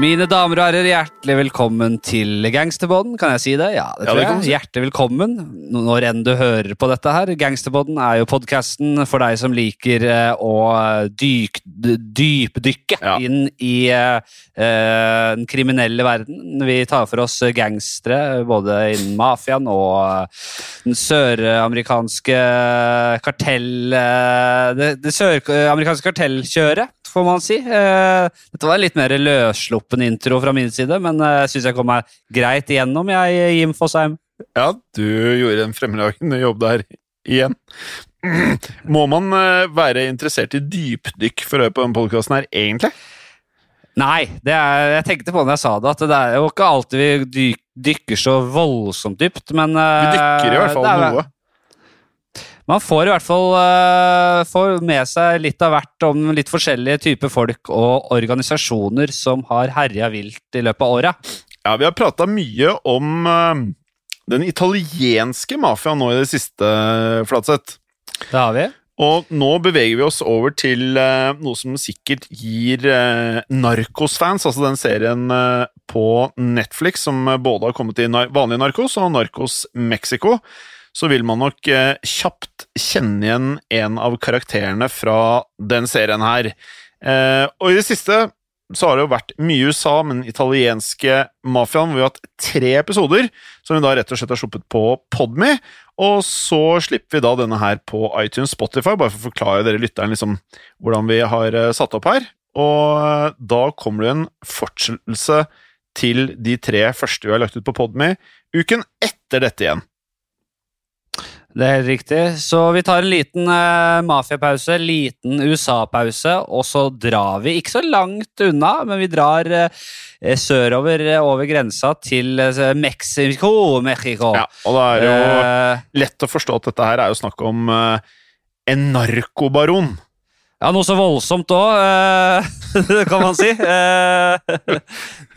Mine damer og herrer, hjertelig velkommen til Gangsterbåden. Kan jeg si det? Ja, det Ja, tror det jeg. Hjertelig velkommen når enn du hører på dette her. Gangsterbåden er jo podkasten for deg som liker eh, å dyk, dypdykke Ja. inn i eh, den kriminelle verden. Vi tar for oss gangstere både innen mafiaen og den søramerikanske kartell... Det, det søramerikanske kartellkjøret, får man si. Eh, Dette var en litt mer løssluppen intro fra min side, men eh, jeg syns jeg kom meg greit igjennom, jeg, Jim Fosheim. Ja, du gjorde en fremragende jobb der igjen. Må man eh, være interessert i dypdykk for å høre på denne podkasten her, egentlig? Nei, det er, jeg tenkte på det når jeg sa det, at det er jo ikke alltid vi dyk, dykker så voldsomt dypt, men eh, Vi dykker i hvert fall er- noe. Man får i hvert fall uh, får med seg litt av hvert om litt forskjellige typer folk og organisasjoner som har herja vilt i løpet av åra. Ja, vi har prata mye om uh, den italienske mafiaen nå i det siste, Flatseth. Det har vi. Og nå beveger vi oss over til uh, noe som sikkert gir Narcos-fans, altså den serien eh, på Netflix som eh, både har kommet i nar vanlige Narcos og Narcos Mexico, så vil man nok eh, kjapt kjenne igjen en av karakterene fra den serien her. Eh, og i det siste så har det jo vært mye USA, men italienske mafiaen vi har hatt tre episoder, som vi da rett og slett har sluppet på Podme. Og så slipper vi da denne her på iTunes Spotify, bare for å forklare dere lytteren liksom hvordan vi har eh, satt opp her. Og da kommer det en fortsettelse til de tre første vi har lagt ut på Podme uken etter dette igjen. Det er helt riktig. Så vi tar en liten uh, mafiapause, liten USA-pause, og så drar vi ikke så langt unna, men vi drar uh, sørover uh, over grensa til uh, Mexico. Mexico. Ja, og da er det jo lett å forstå at dette her er jo snakk om en narkobaron. Ja, noe så voldsomt òg, kan man si. Eh,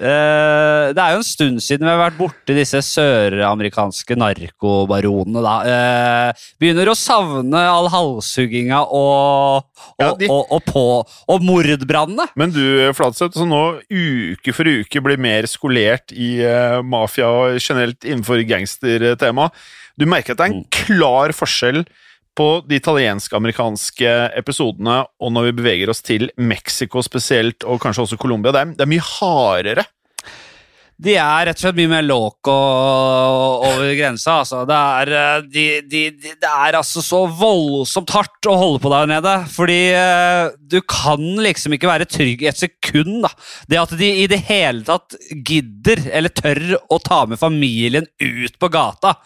eh, det er jo en stund siden vi har vært borti disse søramerikanske narkobaronene. da. Eh, begynner å savne all halshugginga og, og, Ja, de- og, og, på, og mordbrannene. Men du, Flatseth, som nå uke for uke blir mer skolert i eh, mafia og generelt innenfor gangstertema, du merker at det er en klar forskjell på de italiensk-amerikanske episodene og når vi beveger oss til Mexico spesielt, og kanskje også Colombia. Det det er mye hardere. De er rett og slett mye mer loco over grensa. Altså. Det, er, eh, de, de, det er altså så voldsomt hardt å holde på der nede. Fordi eh, du kan liksom ikke være trygg i et sekund. Da. Det at de i det hele tatt gidder eller tør å ta med familien ut på gata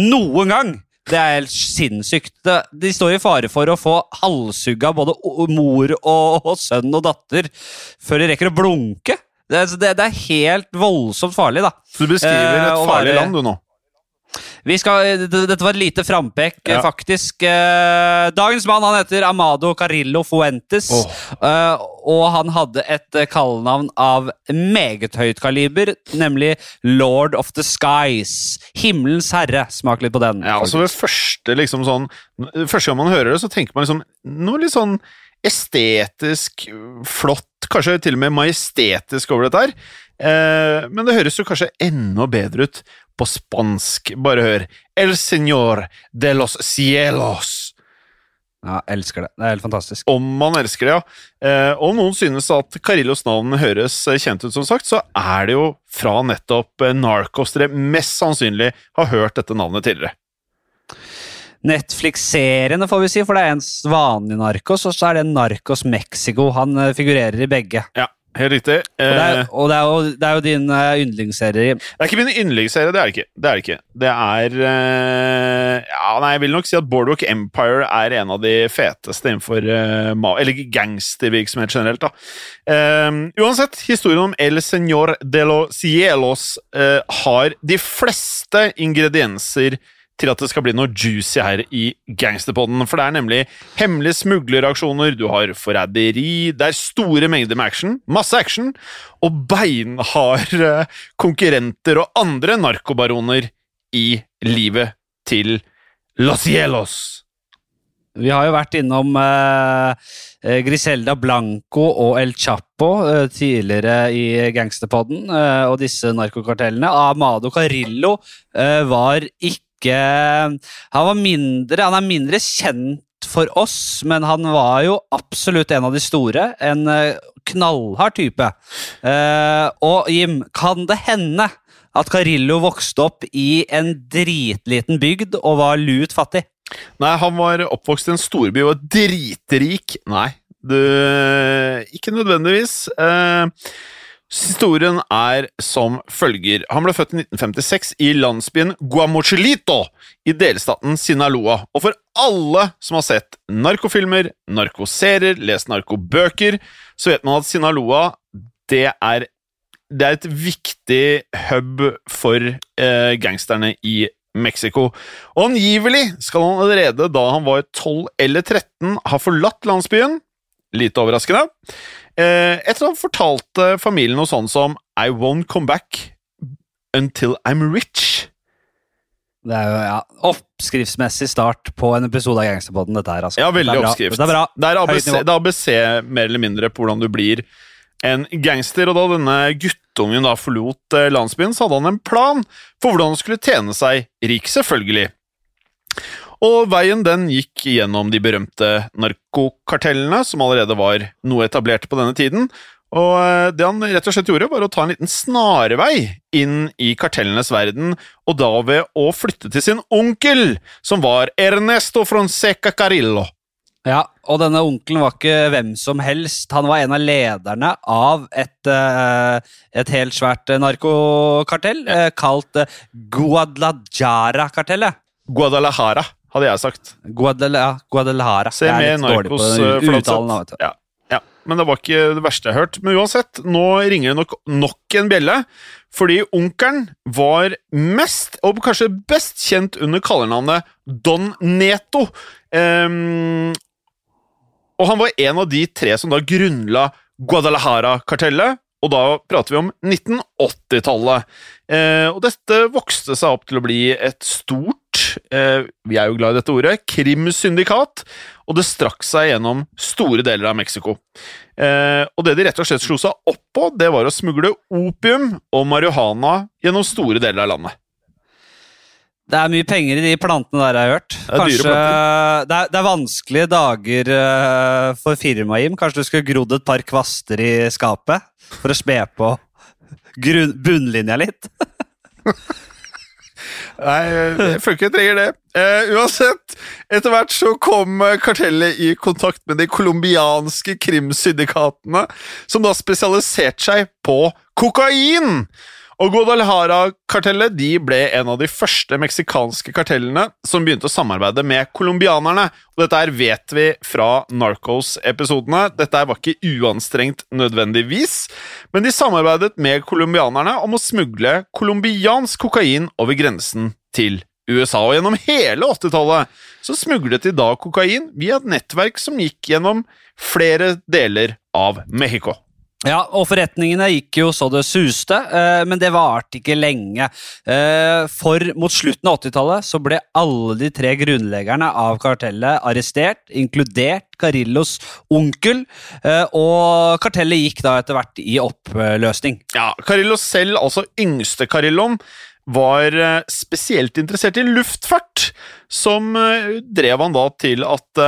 noen gang. Det er helt sinnssykt. De står i fare for å få halshugga både mor og, og sønn og datter før de rekker å blunke. Det, er- det, det er helt voldsomt farlig, da. Så du beskriver Eh, et farlig være- land, du nå. Vi skal, Dette var et lite frampekk, Ja. eh, faktisk. Eh, Dagens mann han heter Amado Carillo Fuentes. Eh, Og han hadde et kallenavn av meget høyt kaliber, nemlig Lord of the Skies. Himmelens herre. Smak litt på den. Ja, altså ved første liksom sånn Første gang man hører det, så tenker man liksom noe litt sånn estetisk flott, kanskje til og med majestetisk over dette her. Eh, men det høres jo kanskje enda bedre ut på spansk. Bare hør. El señor de los cielos. Ja, elsker det. Det er helt fantastisk. Om man elsker det, ja. Eh, om noen synes at Carillos navn høres kjent ut, som sagt, så er det jo fra nettopp eh, Narcos dere mest sannsynlig har hørt dette navnet tidligere. Netflix-seriene, får vi si, for det er en vanlig Narcos, og så er det Narcos Mexico. Han eh, figurerer i begge. Ja, helt riktig. Og det er, Eh, og det er, jo, det er jo din uh, yndlingsserie. Det er ikke min yndlingsserie, det er det ikke. Det er ikke. Det er uh, Ja, nei, jeg vil nok si at Boardwalk Empire er en av de feteste innenfor uh, Eller gangstervirksomhet generelt, da. Eh, uansett, historien om El Señor de los Cielos eh, har de fleste ingredienser til at det skal bli noe juicy her i Gangsterpodden. For det er nemlig hemmelige smugleraksjoner, du har forræderi, det er store mengder med action, masse action, og beinharde konkurrenter og andre narkobaroner i livet til Los Hielos. Vi har jo vært innom eh, eh, Griselda Blanco og El Chapo eh, tidligere i Gangsterpodden, eh, og disse narkokartellene. Amado Carillo eh, var ikke Han var mindre Han er mindre kjent for oss, men han var jo absolutt en av de store. En eh, knallhard type. Eh, og Jim, kan det hende at Carillo vokste opp i en dritliten bygd og var lut fattig? Nei, han var oppvokst i en storby og var dritrik. Nei, du Ikke nødvendigvis. Eh, historien er som følger. Han ble født i 1956 i landsbyen Guamochelito i delstaten Sinaloa. Og for alle som har sett narkofilmer, narkoserier, lest narkobøker, så vet man at Sinaloa det er det er et viktig hub for eh, gangsterne i Mexico. Og angivelig skal han allerede da han var 12 eller 13 ha forlatt landsbyen, lite overraskende, etter at han fortalte familien noe sånn som I won't come back until I'm rich. Det er jo ja, oppskriftsmessig start på en episode av Gangsterpodden. dette her, altså. Ja, veldig det oppskrift. Det er bra. Det er ABC, det er ABC mer eller mindre på hvordan du blir en gangster, og da denne guttungen da forlot eh, landsbyen, så hadde han en plan for hvordan han skulle tjene seg rik, selvfølgelig. Og veien den gikk gjennom de berømte narkokartellene, som allerede var noe etablert på denne tiden, og eh, det han rett og slett gjorde, var å ta en liten snarvei inn i kartellenes verden, og da ved å flytte til sin onkel, som var Ernesto Fronseca Carillo. Ja, og denne onkelen var ikke hvem som helst. Han var en av lederne av et, eh, et helt svært eh, narkokartell kalt Guadalajara-kartellet. Guadalajara, hadde jeg sagt. Guadala, Guadalajara. Se med Narcos vet du. Ja, ja. Men det var ikke det verste jeg har hørt. Men uansett, nå ringer det nok, nok en bjelle. Fordi onkelen var mest, og kanskje best kjent under kallernavnet Don Neto. Um, og han var en av de tre som da grunnla Guadalajara-kartellet, og da prater vi om 1980-tallet. Eh, og dette vokste seg opp til å bli et stort, eh, vi er jo glad i dette ordet, krimsyndikat, og det strakk seg gjennom store deler av Mexico. Eh, og det de rett og slett slo seg opp på, det var å smugle opium og marihuana gjennom store deler av landet. Det er mye penger i de plantene der, jeg har hørt. er dyre Kanskje, det, er, det er vanskelige dager eh, for firmaet, Jim. Kanskje du skulle grodd et par kvaster i skapet for å spe på bunnlinja litt? Nei, jeg føler ikke jeg trenger det. Uh, uansett, etter hvert så kom eh, kartellet i kontakt med de colombianske krimsyndikatene, som da spesialiserte seg på kokain! Og Guadalajara-kartellet de ble en av de første meksikanske kartellene som begynte å samarbeide med colombianerne. Og dette her vet vi fra Narcos-episodene. Dette var ikke uanstrengt nødvendigvis, men de samarbeidet med colombianerne om å smugle colombiansk kokain over grensen til USA. Og gjennom hele 80-tallet så smuglet de da kokain via et nettverk som gikk gjennom flere deler av Mexico. Ja, og forretningene gikk jo så det suste, eh, men det varte ikke lenge. Eh, for mot slutten av 80-tallet så ble alle de tre grunnleggerne av kartellet arrestert, inkludert Carillos onkel, eh, og kartellet gikk da etter hvert i oppløsning. Ja, Carillo selv, altså yngste Carillon, var spesielt interessert i luftfart, som drev han da til at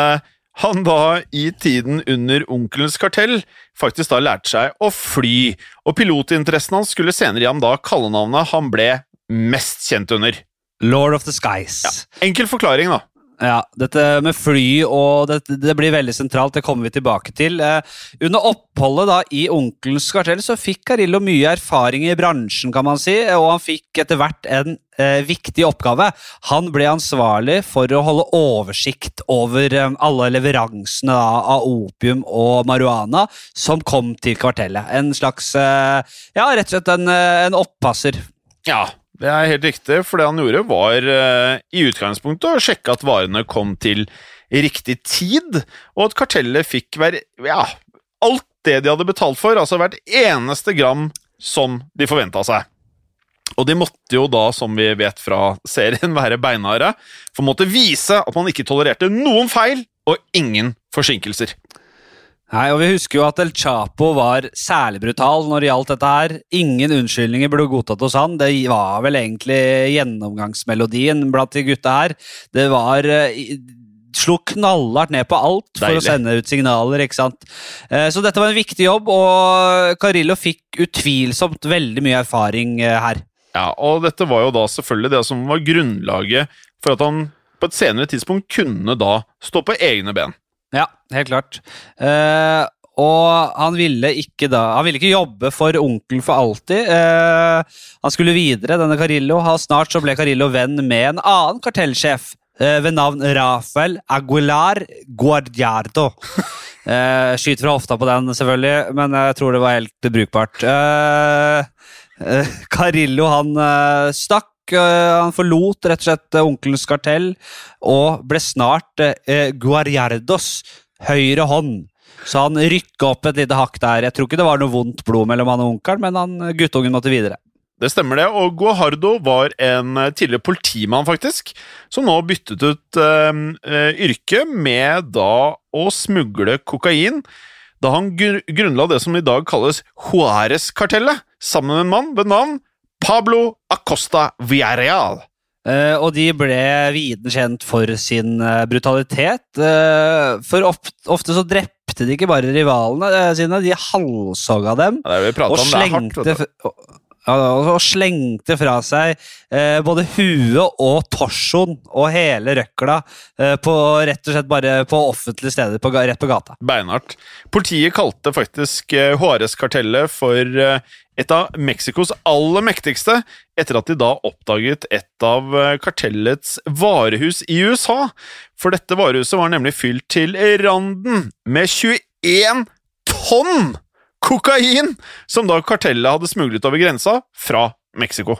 han da i tiden under onkelens kartell faktisk da lærte seg å fly, og pilotinteressen hans skulle senere gi ham da kallenavnet han ble mest kjent under. Lord of the Skies. Enkel forklaring, da. Ja, dette med fly og det, det blir veldig sentralt, det kommer vi tilbake til. Eh, under oppholdet da i Onkelens kartell så fikk Carillo mye erfaring i bransjen, kan man si, og han fikk etter hvert en eh, viktig oppgave. Han ble ansvarlig for å holde oversikt over eh, alle leveransene da, av opium og marihuana som kom til kvartellet. En slags eh, Ja, rett og slett en, eh, en oppasser. Ja, det er helt riktig, for det han gjorde, var eh, i utgangspunktet å sjekke at varene kom til riktig tid, og at kartellet fikk hver Ja, alt det de hadde betalt for, altså hvert eneste gram som de forventa seg. Og de måtte jo da, som vi vet fra serien, være beinharde, for måtte vise at man ikke tolererte noen feil og ingen forsinkelser. Nei, og Vi husker jo at El Chapo var særlig brutal når det gjaldt dette. her. Ingen unnskyldninger ble godtatt hos han. Det var vel egentlig gjennomgangsmelodien blant de gutta her. Det var eh, Slo knallhardt ned på alt for Deilig. å sende ut signaler. ikke sant? Eh, Så dette var en viktig jobb, og Carillo fikk utvilsomt veldig mye erfaring eh, her. Ja, og dette var jo da selvfølgelig det som var grunnlaget for at han på et senere tidspunkt kunne da stå på egne ben. Ja, helt klart. Eh, og han ville ikke da Han ville ikke jobbe for onkelen for alltid. Eh, han skulle videre, denne Carillo. Ha- Snart så ble Carillo venn med en annen kartellsjef eh, ved navn Rafael Aguilar Guardiardo. Eh, skyt fra hofta på den, selvfølgelig, men jeg tror det var helt brukbart. Eh, eh, Carillo han stakk. Eh, han forlot rett og slett eh, onkelens kartell og ble snart eh, Guardiardos høyre hånd. Så han rykka opp et lite hakk der. Jeg tror ikke det var noe vondt blod mellom han og onkelen, men han, guttungen måtte videre. Det stemmer det, og Guajardo var en eh, tidligere politimann, faktisk, som nå byttet ut eh, eh, yrke med da å smugle kokain, da han grunnla det som i dag kalles Juárez-kartellet, sammen med en mann ved navn Pablo Acosta Villarreal. Uh, og de ble viden kjent for sin uh, brutalitet. Uh, for ofte, ofte så drepte de ikke bare rivalene sine, de halshogga dem. Ja, det er det vi om, og slengte, det er hardt, og, slengte fra seg eh, både huet og torsoen og hele røkla eh, på rett og slett bare på offentlige steder på, rett på gata. Beinhardt. Politiet kalte faktisk eh, Juárez-kartellet for eh, et av Mexicos aller mektigste, etter at de da oppdaget et av eh, kartellets varehus i USA. For dette varehuset var nemlig fylt til randen med 21 tonn kokain, som da kartellet hadde smuglet over grensa fra Mexico.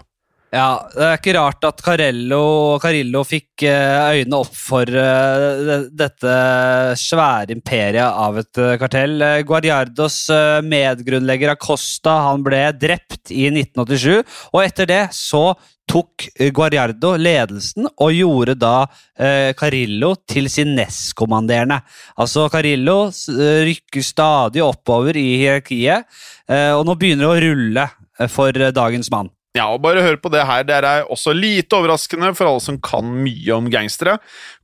Ja, Det er ikke rart at Carello, Carillo fikk eh, øynene opp for eh, dette svære imperiet av et eh, kartell. Guardiardos medgrunnlegger Acosta han ble drept i 1987, og etter det så tok Guarriardo ledelsen og gjorde da eh, Carillo til sin nestkommanderende. Altså Carillo eh, rykker stadig oppover i hierarkiet, eh, og nå begynner det å rulle eh, for eh, dagens mann. Ja, og bare hør på det her. Det er også lite overraskende for alle som kan mye om gangstere.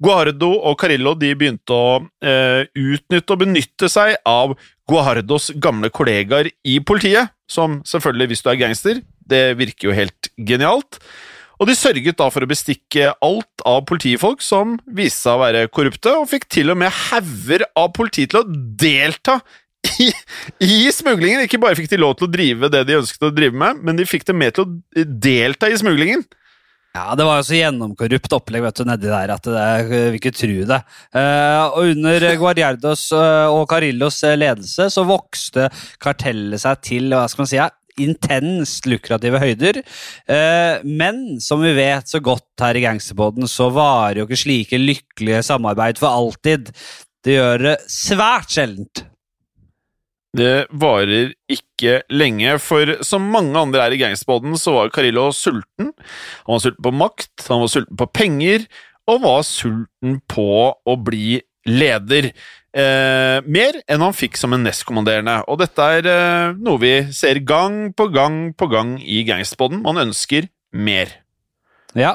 Guardo og Carillo de begynte å eh, utnytte og benytte seg av Guardos gamle kollegaer i politiet, som selvfølgelig, hvis du er gangster, det virker jo helt genialt. Og de sørget da for å bestikke alt av politifolk som viste seg å være korrupte, og fikk til og med hauger av politi til å delta i, i smuglingen. Ikke bare fikk de lov til å drive det de ønsket å drive med, men de fikk dem med til å delta i smuglingen. Ja, det var jo så gjennomkorrupt opplegg vet du, nedi der at det, vil ikke tro det. Eh, og under Guardiardos eh, og Carillos eh, ledelse så vokste kartellet seg til hva skal man si, intenst lukrative høyder. Eh, men som vi vet så godt her i Gangsterboden, så varer jo ikke slike lykkelige samarbeid for alltid. Det gjør det svært sjeldent. Det varer ikke lenge, for som mange andre er i gangsterboden, så var Carillo sulten. Han var sulten på makt, han var sulten på penger, og var sulten på å bli leder. Eh, mer enn han fikk som en nestkommanderende, og dette er eh, noe vi ser gang på gang på gang i gangsterboden. Man ønsker mer. Ja,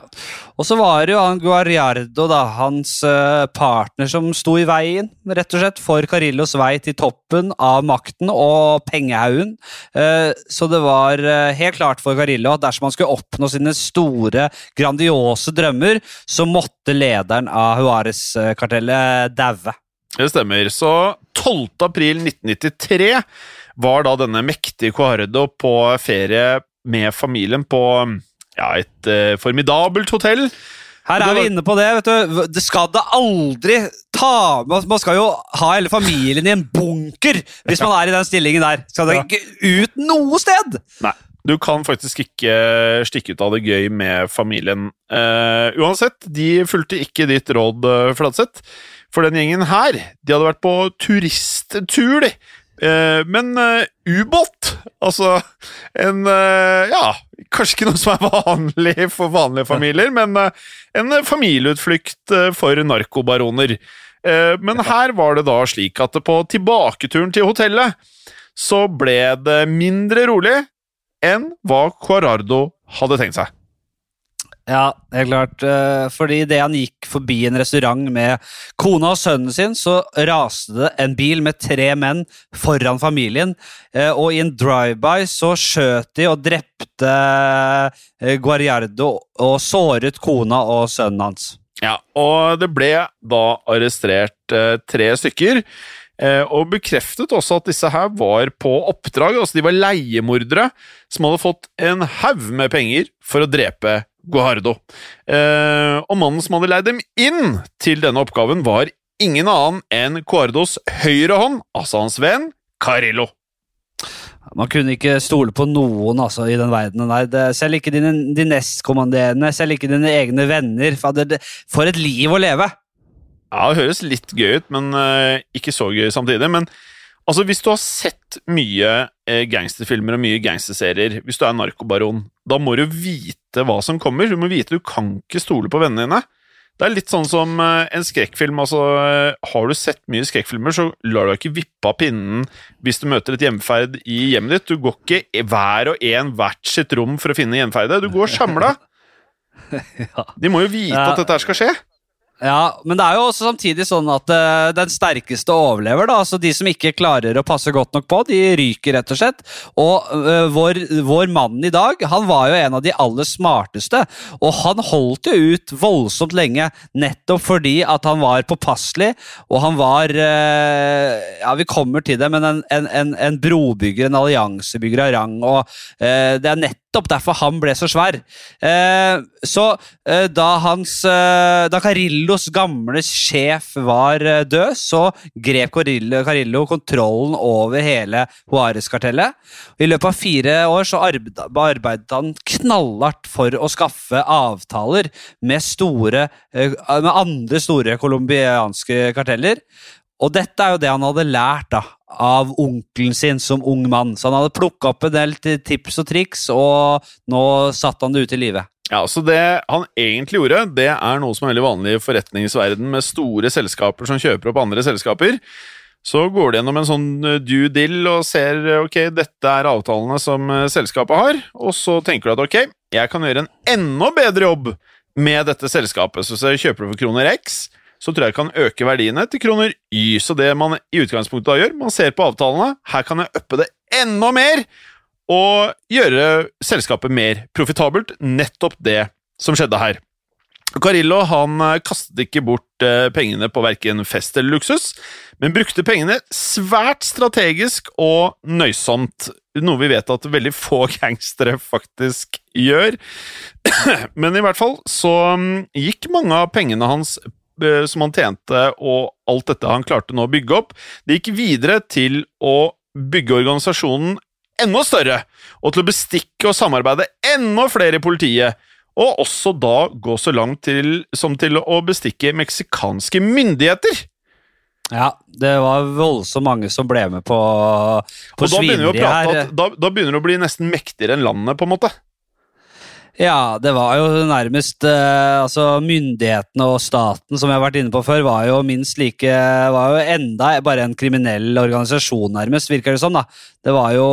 og så var det jo han Guarriardo, da, hans eh, partner, som sto i veien, rett og slett, for Carillos vei til toppen av makten og pengehaugen. Eh, så det var eh, helt klart for Carillo at dersom han skulle oppnå sine store, grandiose drømmer, så måtte lederen av Juarez-kartellet daue. Det stemmer. Så 12. april 1993 var da denne mektige Cuardo på ferie med familien på ja, et uh, formidabelt hotell. Her er vi inne på det. vet du. Det skal da aldri ta Man skal jo ha hele familien i en bunker hvis man er i den stillingen der. Skal det ikke ut noe sted! Nei, du kan faktisk ikke stikke ut av det gøy med familien. Uh, uansett, de fulgte ikke ditt råd, uh, Fladseth. For den gjengen her, de hadde vært på turisttur, de. Eh, men eh, ubåt, altså en eh, Ja, kanskje ikke noe som er vanlig for vanlige familier, men en familieutflukt for narkobaroner. Men her var det da slik at på tilbaketuren til hotellet så ble det mindre rolig enn hva Cuarardo hadde tenkt seg. Ja, helt klart. eh, Fordi idet han gikk forbi en restaurant med kona og sønnen sin, så raste det en bil med tre menn foran familien. eh, Og i en drive-by så skjøt de og drepte eh, Guarriardo og såret kona og sønnen hans. Ja, og det ble da arrestert tre stykker, og bekreftet også at disse her var på oppdrag, altså de var leiemordere som hadde fått en haug med penger for å drepe Guajardo. Eh, og mannen som hadde leid dem inn til denne oppgaven, var ingen annen enn Guardos høyre hånd, altså hans venn Carillo. Man kunne ikke stole på noen altså, i den verdenen der. Det, selv ikke dine, de nestkommanderende, selv ikke dine egne venner. For et liv å leve! Ja, det høres litt gøy ut, men uh, ikke så gøy samtidig. Men altså, hvis du har sett mye uh, gangsterfilmer og mye gangsterserier, hvis du er narkobaron, da må du vite hva som kommer. Du må vite du kan ikke stole på vennene dine. Det er litt sånn som eh, en skrekkfilm. altså eh, Har du sett mye skrekkfilmer, så lar du ikke vippe av pinnen hvis du møter et hjemferd i hjemmet ditt. Du går ikke hver og en hvert sitt rom for å finne gjenferdet. Du går samla. De må jo vite at dette her skal skje. Ja, men det er jo også samtidig sånn at uh, den sterkeste overlever. da, altså De som ikke klarer å passe godt nok på, de ryker rett og slett. Og uh, vår, vår mann i dag han var jo en av de aller smarteste. Og han holdt jo ut voldsomt lenge nettopp fordi at han var påpasselig, og han var uh, Ja, vi kommer til det, men en, en, en, en brobygger, en alliansebygger av rang. og Det er nettopp nettopp derfor han ble så svær. Eh, så eh, da hans eh, Da Carillos gamle sjef var død, så grep Carillo, kontrollen over hele Juarez-kartellet. I løpet av fire år så arbeid, arbeidet han knallhardt for å skaffe avtaler med, store, med andre store colombianske karteller. Og dette er jo det han hadde lært da, av onkelen sin som ung mann. Så han hadde plukka opp en del tips og triks, og nå satte han det ut i livet. Ja, så Det han egentlig gjorde, det er noe som er veldig vanlig i forretningsverden med store selskaper som kjøper opp andre selskaper. Så går de gjennom en sånn eh, due deal og ser eh, ok, dette er avtalene som eh, selskapet har, og så tenker du at ok, jeg kan gjøre en enda bedre jobb med dette selskapet. Så så kjøper du for kroner X, så tror jeg kan øke verdiene til kroner Y. Så det man i utgangspunktet da gjør, man ser på avtalene, her kan jeg uppe det enda mer, og gjøre selskapet mer profitabelt. Nettopp det som skjedde her. Carillo han eh, kastet ikke bort eh, pengene på verken fest eller luksus, men brukte pengene svært strategisk og nøysomt. Noe vi vet at veldig få gangstere faktisk gjør. Men i hvert fall så mm, gikk mange av pengene hans som han tjente, og alt dette han klarte nå å bygge opp, det gikk videre til å bygge organisasjonen enda større, og til å bestikke og samarbeide enda flere i politiet. Og også da gå så langt til, som til å bestikke meksikanske myndigheter. Ja, det var voldsomt mange som ble med på, på svineriet her. da, da begynner det å bli nesten mektigere enn landet, på en måte. Ja, det var jo nærmest eh, Altså, myndighetene og staten, som jeg har vært inne på før, var jo minst like Var jo enda bare en kriminell organisasjon, nærmest, virker det som, da. Det var jo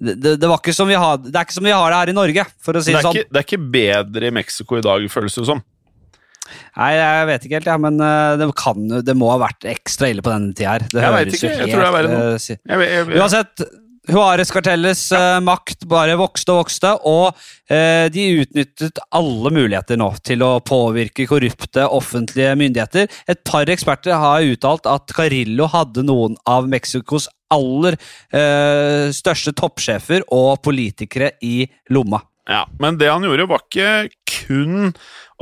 det, det, det var ikke som vi har Det er ikke som vi har det her i Norge, for å si Det det sånn. ikke, det er ikke bedre i Mexico i dag, føles det som. Nei, jeg vet ikke helt, ja, men eh, det, kan, det må ha vært ekstra ille på denne tida her. Det Jeg vet ikke, jeg tror det er verre nå. eh, Uansett, Juárez-kartellets ja. makt bare vokste og vokste, og eh, de utnyttet alle muligheter nå til å påvirke korrupte offentlige myndigheter. Et par eksperter har uttalt at Carillo hadde noen av Mexicos aller eh, største toppsjefer og politikere i lomma. Ja, men det han gjorde var ikke kun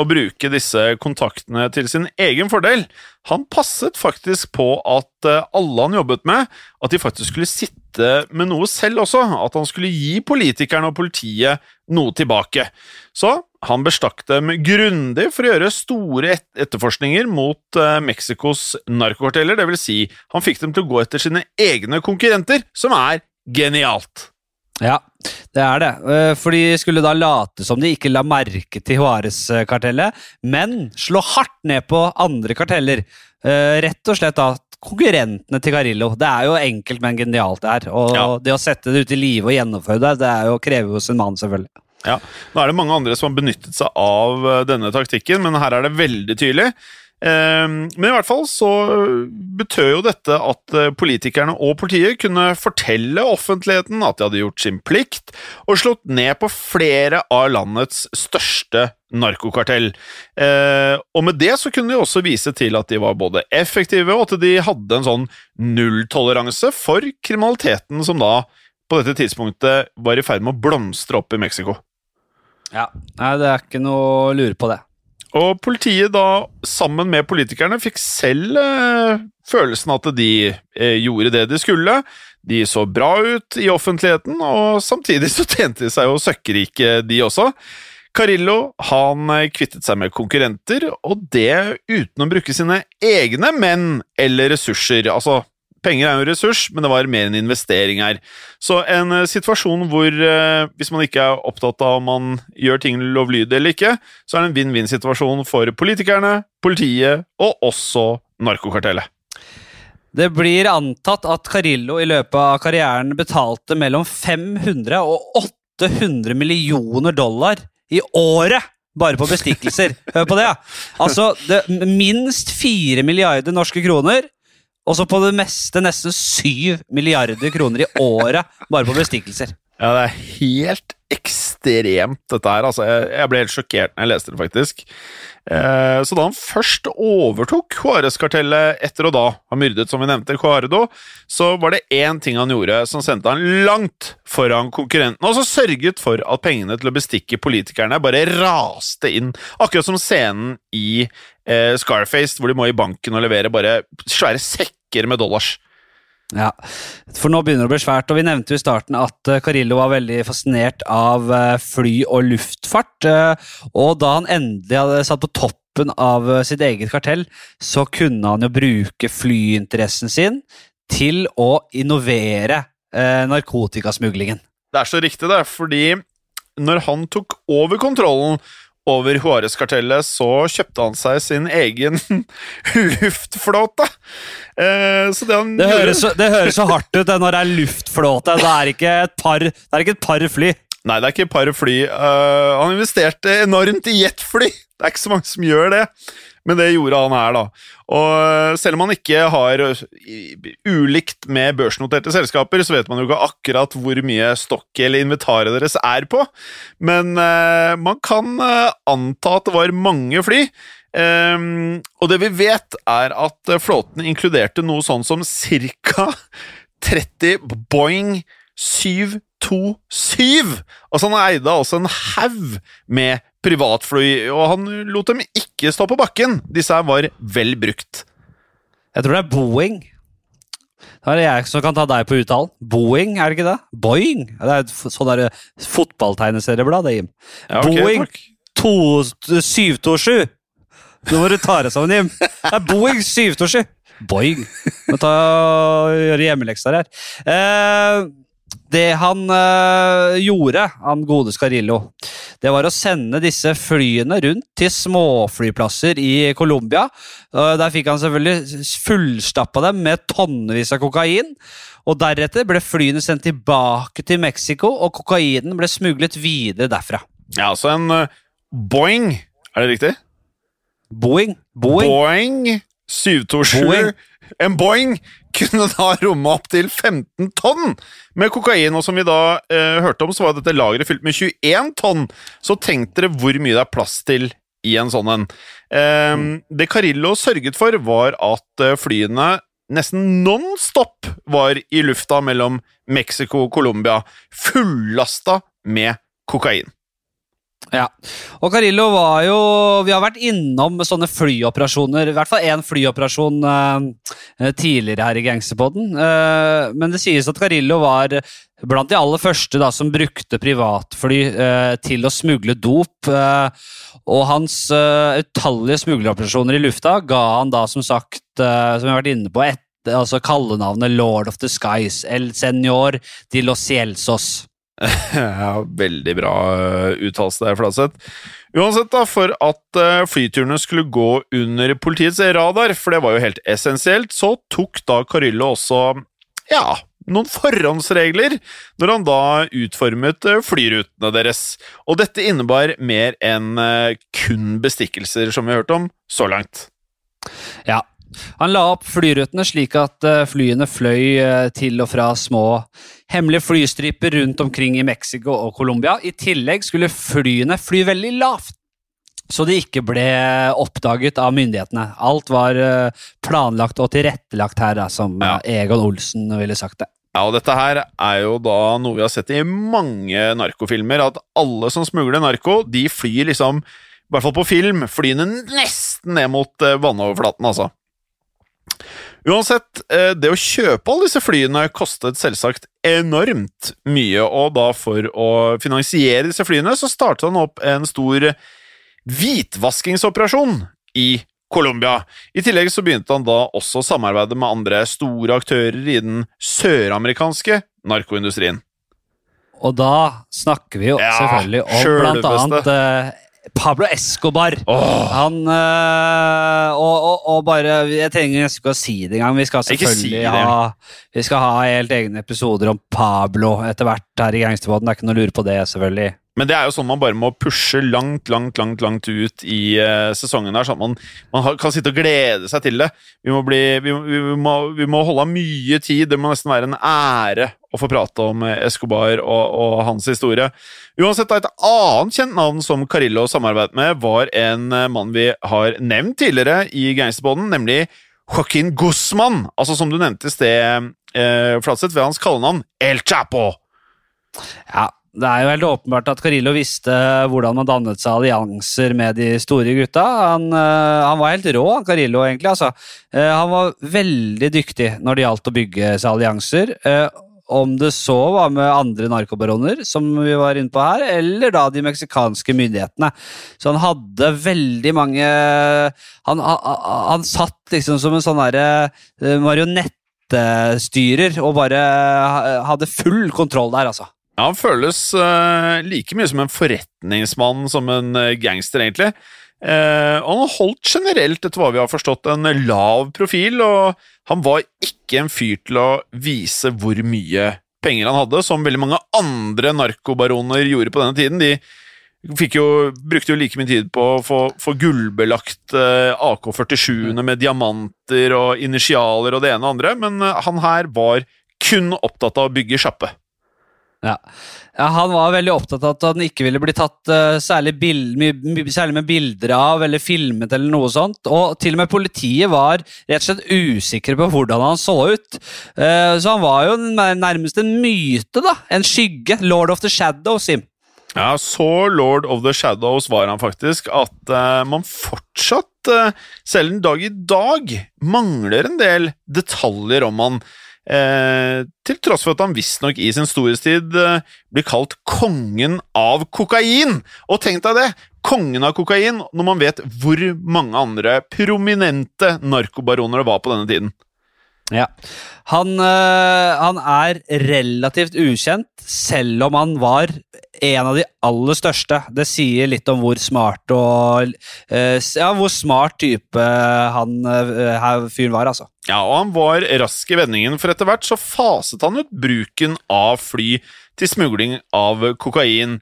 å bruke disse kontaktene til sin egen fordel. Han passet faktisk på at eh, alle han jobbet med, at de faktisk skulle sitte med noe selv også. At han skulle gi politikerne og politiet noe tilbake. Så han bestakk dem grundig for å gjøre store etterforskninger mot eh, Mexicos narkokarteller. Vil si, han fikk dem til å gå etter sine egne konkurrenter, som er genialt. Ja, det er det. Eh, For de skulle da late som de ikke la merke til Juárez-kartellet, men slå hardt ned på andre karteller. Eh, Rett og slett da konkurrentene til Carillo. Det er jo enkelt, men genialt det her. Og Ja. det å sette det ut i live og gjennomføre det, det er jo krever hos en mann, selvfølgelig. Ja, Nå er det mange andre som har benyttet seg av eh, denne taktikken, men her er det veldig tydelig. Eh, Men i hvert fall så betød jo dette at eh, politikerne og politiet kunne fortelle offentligheten at de hadde gjort sin plikt, og slått ned på flere av landets største narkokartell. Eh, Og med det så kunne de også vise til at de var både effektive, og at de hadde en sånn nulltoleranse for kriminaliteten som da på dette tidspunktet var i ferd med å blomstre opp i Mexico. Ja. Nei, det er ikke noe å lure på det. Og politiet da, sammen med politikerne, fikk selv eh, følelsen at de eh, gjorde det de skulle. De så bra ut i offentligheten, og samtidig så tjente de seg jo søkkrike, de også. Carillo han eh, kvittet seg med konkurrenter, og det uten å bruke sine egne menn eller ressurser. Altså, penger er jo en ressurs, men det var mer en investering her. Så en eh, situasjon hvor, eh, hvis man ikke er opptatt av om man gjør ting lovlydig eller ikke, så er det en vinn-vinn-situasjon for politikerne, politiet og også narkokartellet. Det blir antatt at Carillo i løpet av karrieren betalte mellom 500 og 800 millioner dollar i året bare på bestikkelser. Hør på det, ja. Altså, det, minst 4 milliarder norske kroner, og så på det meste nesten 7 milliarder kroner i året bare på bestikkelser. Ja, det er helt ekstremt, dette her. Altså, jeg, ble helt sjokkert når jeg leste det, faktisk. Eh, så da han først overtok Juárez-kartellet etter og da han myrdet, som vi nevnte, Cuardo, så var det én ting han gjorde som sendte han langt foran konkurrentene, og så sørget for at pengene til å bestikke politikerne bare raste inn. Akkurat som scenen i eh, Scarface, hvor de må i banken og levere bare svære sekker med dollars. Ja, for nå begynner det å bli svært, og vi nevnte jo i starten at eh, Carillo var veldig fascinert av eh, fly og luftfart, eh, og da han endelig hadde satt på toppen av sitt eget kartell, så kunne han jo bruke flyinteressen sin til å innovere narkotikasmuglingen. Det er så riktig, det, fordi når han tok over kontrollen over Juárez-kartellet, så kjøpte han seg sin egen luftflåte. Eh, så det han Det høres, så, det høres så hardt ut det, når det er luftflåte. Det er ikke et par, det er ikke et par fly. Nei, det er ikke et par fly. Uh, han investerte enormt i jetfly! Det er ikke så mange som gjør det, men det gjorde han her, da. Og eh, selv om han ikke har eh, Ulikt med børsnoterte selskaper, så vet man jo ikke akkurat hvor mye stokk eller inventaret deres er på, men eh, man kan eh, anta at det var mange fly. Um, og det vi vet, er at flåten inkluderte noe sånn som ca. 30 Boeing 727! Altså, han eide altså en haug med privatfly, og han lot dem ikke stå på bakken. Disse her var vel brukt. Jeg tror det er Boeing. Da er det jeg som kan ta deg på uttalen. Boeing, er det ikke det? Boeing? Det er et sånt sånn der fotballtegneserieblad, det, Jim. Ja, okay, Boeing takk. to- 727. Nå må du ta deg sammen, Jim. Det er Boeing 727. Boeing. Må ta gjøre hjemmeleksa her. Eh, det han øh, gjorde, han gode Scarillo, det var å sende disse flyene rundt til småflyplasser i Colombia. Eh, der fikk han selvfølgelig fullstappa dem med tonnevis av kokain. Og deretter ble flyene sendt tilbake til Mexico, og kokainen ble smuglet videre derfra. Ja, altså en uh, Boeing, er det riktig? Boeing. Boeing. Boeing 727 Boeing. En Boeing kunne da romme opptil 15 tonn med kokain, og som vi da eh, hørte om, så var dette lageret fylt med 21 tonn. Så tenk dere hvor mye det er plass til i en sånn en. Eh, det Carillo sørget for, var at eh, flyene nesten non stop var i lufta mellom Mexico og Colombia, fullasta med kokain. Ja, og Carillo var jo Vi har vært innom sånne flyoperasjoner, i hvert fall én flyoperasjon eh, tidligere her i Gangsterpodden. Eh, men det sies at Carillo var blant de aller første da, som brukte privatfly eh, til å smugle dop. Og hans utallige smugleroperasjoner i lufta ga han da som sagt, som vi har vært inne på, et, altså kallenavnet Lord of the Skies, El Senor de los Cielsos. Ja, veldig bra uh, uttalelse der, Fladseth. Uansett, da, for at uh, flyturene skulle gå under politiets radar, for det var jo helt essensielt, så tok da Carillo også, ja, noen forhåndsregler når han da utformet uh, flyrutene deres. Og dette innebar mer enn kun bestikkelser, som vi har hørt om så langt. Ja. Han la opp flyrutene slik at eh, flyene fløy eh, til og fra små hemmelige flystriper rundt omkring i Mexico og Colombia. I tillegg skulle flyene fly veldig lavt, så de ikke ble oppdaget av myndighetene. Alt var eh, planlagt og tilrettelagt her, da, som Ja. eh, Egon Olsen ville sagt det. Ja, og dette her er jo da noe vi har sett i mange narkofilmer, at alle som smugler narko, de flyr liksom, i hvert fall på film, flyene nesten ned mot eh, vannoverflaten, altså. Uansett, eh, det å kjøpe alle disse flyene kostet selvsagt enormt mye, og da for å finansiere disse flyene, så startet han opp en stor hvitvaskingsoperasjon i Colombia. I tillegg så begynte han da også å samarbeide med andre store aktører i den søramerikanske narkoindustrien. Og da snakker vi jo Ja, selvfølgelig om blant annet eh, Pablo Escobar. Oh. Han øh, og, og, og bare Jeg trenger nesten ikke å si det engang. Vi skal selvfølgelig si ha Vi skal ha helt egne episoder om Pablo etter hvert her i Gangsterbåten. Det er ikke noe å lure på det, selvfølgelig. Men det er jo sånn man bare må pushe langt, langt, langt langt ut i uh, sesongen. her, sånn at Man, man kan sitte og glede seg til det. Vi må, bli, vi, vi, må, vi må holde av mye tid. Det må nesten være en ære å få prate om Escobar og, og hans historie. Uansett, Et annet kjent navn som Carillo samarbeidet med, var en mann vi har nevnt tidligere i Gangsterboden, nemlig Joaquin Guzman. Altså, som du nevnte i sted, uh, Flatseth, ved hans kallenavn El Chapo. Ja, det er jo helt åpenbart at Carillo visste hvordan man dannet seg allianser med de store gutta. Han, uh, han var helt rå, Carillo, egentlig. Altså. Uh, han var veldig dyktig når det gjaldt å bygge seg allianser. Uh, om det så var med andre narkobaroner, som vi var inne på her, eller da de meksikanske myndighetene. Så han hadde veldig mange Han, han, han satt liksom som en sånn derre marionettstyrer og bare hadde full kontroll der, altså. Ja, Han føles uh, like mye som en forretningsmann som en uh, gangster, egentlig. Uh, og han har holdt generelt, etter hva vi har forstått, en lav profil, og han var ikke en fyr til å vise hvor mye penger han hadde, som veldig mange andre narkobaroner gjorde på denne tiden. De jo, brukte jo like mye tid på å få, få gullbelagt AK-47-ene med diamanter og initialer og det ene og andre, men han her var kun opptatt av å bygge sjappe. Ja. ja. Han var veldig opptatt av at han ikke ville bli tatt uh, særlig, bild, my, særlig, med bilder av eller filmet eller noe sånt. Og til og med politiet var rett og slett usikre på hvordan han så ut. Uh, så han var jo nærmest en myte, da. En skygge. Lord of the Shadows, Sim. Ja, så Lord of the Shadows var han faktisk at uh, man fortsatt, selv en dag i dag, mangler en del detaljer om han. Eh, til tross for at han visstnok i sin storhetstid eh, blir kalt kongen av kokain. Og tenk deg det! Kongen av kokain, når man vet hvor mange andre prominente narkobaroner det var på denne tiden. Ja. Han, øh, han, er relativt ukjent, selv om han var en av de aller største. Det sier litt om hvor smart og øh, Ja, hvor smart type han her fyren var, altså. Ja, og han var rask i vendingen, for etter hvert så faset han ut bruken av fly til smugling av kokain.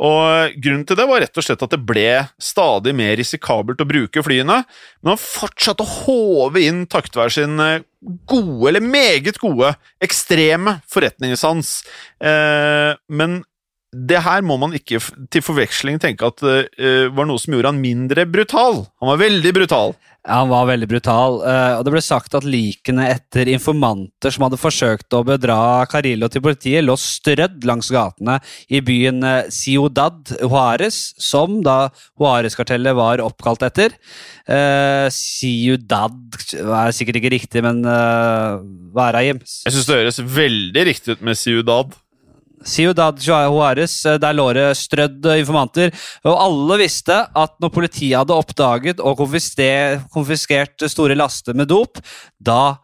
Og Grunnen til det var rett og slett at det ble stadig mer risikabelt å bruke flyene, men han fortsatte å håve inn takket være sin eh, gode, eller meget gode, ekstreme forretningssans. Eh, men det her må man ikke til forveksling tenke at det uh, var noe som gjorde han mindre brutal. Han var veldig brutal. Ja, Han var veldig brutal, uh, og det ble sagt at likene etter informanter som hadde forsøkt å bedra Carillo til politiet, lå strødd langs gatene i byen Ciudad Juárez, som da Juárez-kartellet var oppkalt etter. Ciudad er sikkert ikke riktig, men hva er det, Jim? Jeg syns det høres veldig riktig ut med Ciudad. Ciudad Juárez, eh, der lå det strødd informanter. Og alle visste at når politiet hadde oppdaget og konfiskert store laster med dop, da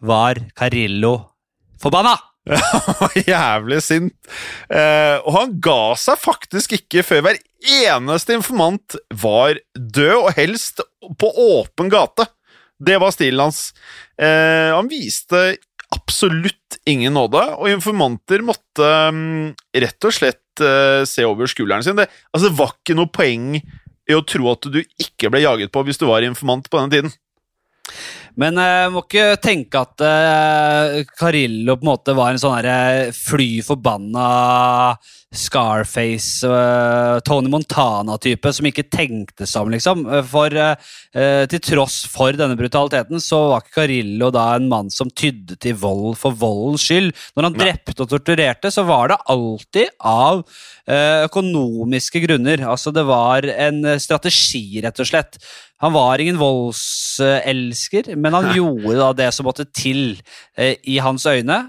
var Carillo forbanna! Ja, jævlig sint. Eh, og han ga seg faktisk ikke før hver eneste informant var død, og helst på åpen gate. Det var stilen hans. Eh, han viste absolutt ingen nåde, og informanter måtte um, rett og slett uh, se over skulderen sin. Det, altså, det var ikke noe poeng i å tro at du ikke ble jaget på hvis du var informant på denne tiden. Men jeg uh, må ikke tenke at uh, Carillo på en måte var en sånn fly forbanna Scarface, uh, Tony Montana-type som ikke tenkte seg om, liksom. Eh, for uh, til tross for denne brutaliteten, så var ikke Carillo da en mann som tydde til vold for voldens skyld. Når han drepte og torturerte, så var det alltid av uh, økonomiske grunner. Altså, det var en strategi, rett og slett. Han var ingen voldselsker, men han gjorde da det som måtte til i hans øyne,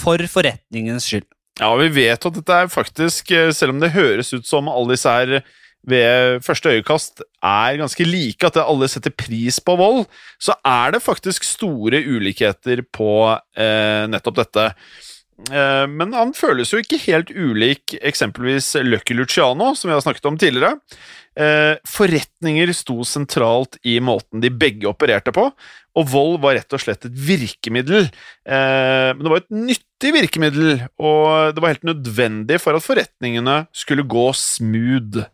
for forretningens skyld. Ja, vi vet at dette er faktisk, eh, selv om det høres ut som alle disse her ved første øyekast er ganske like, at alle setter pris på vold, så er det faktisk store ulikheter på eh, nettopp dette. Eh, men han føles jo ikke helt ulik eksempelvis Lucky Luciano, som vi har snakket om tidligere. Eh, forretninger sto sentralt i måten de begge opererte på, og vold var rett og slett et virkemiddel. Eh, men det var et nyttig virkemiddel, og det var helt nødvendig for at forretningene skulle gå smooth.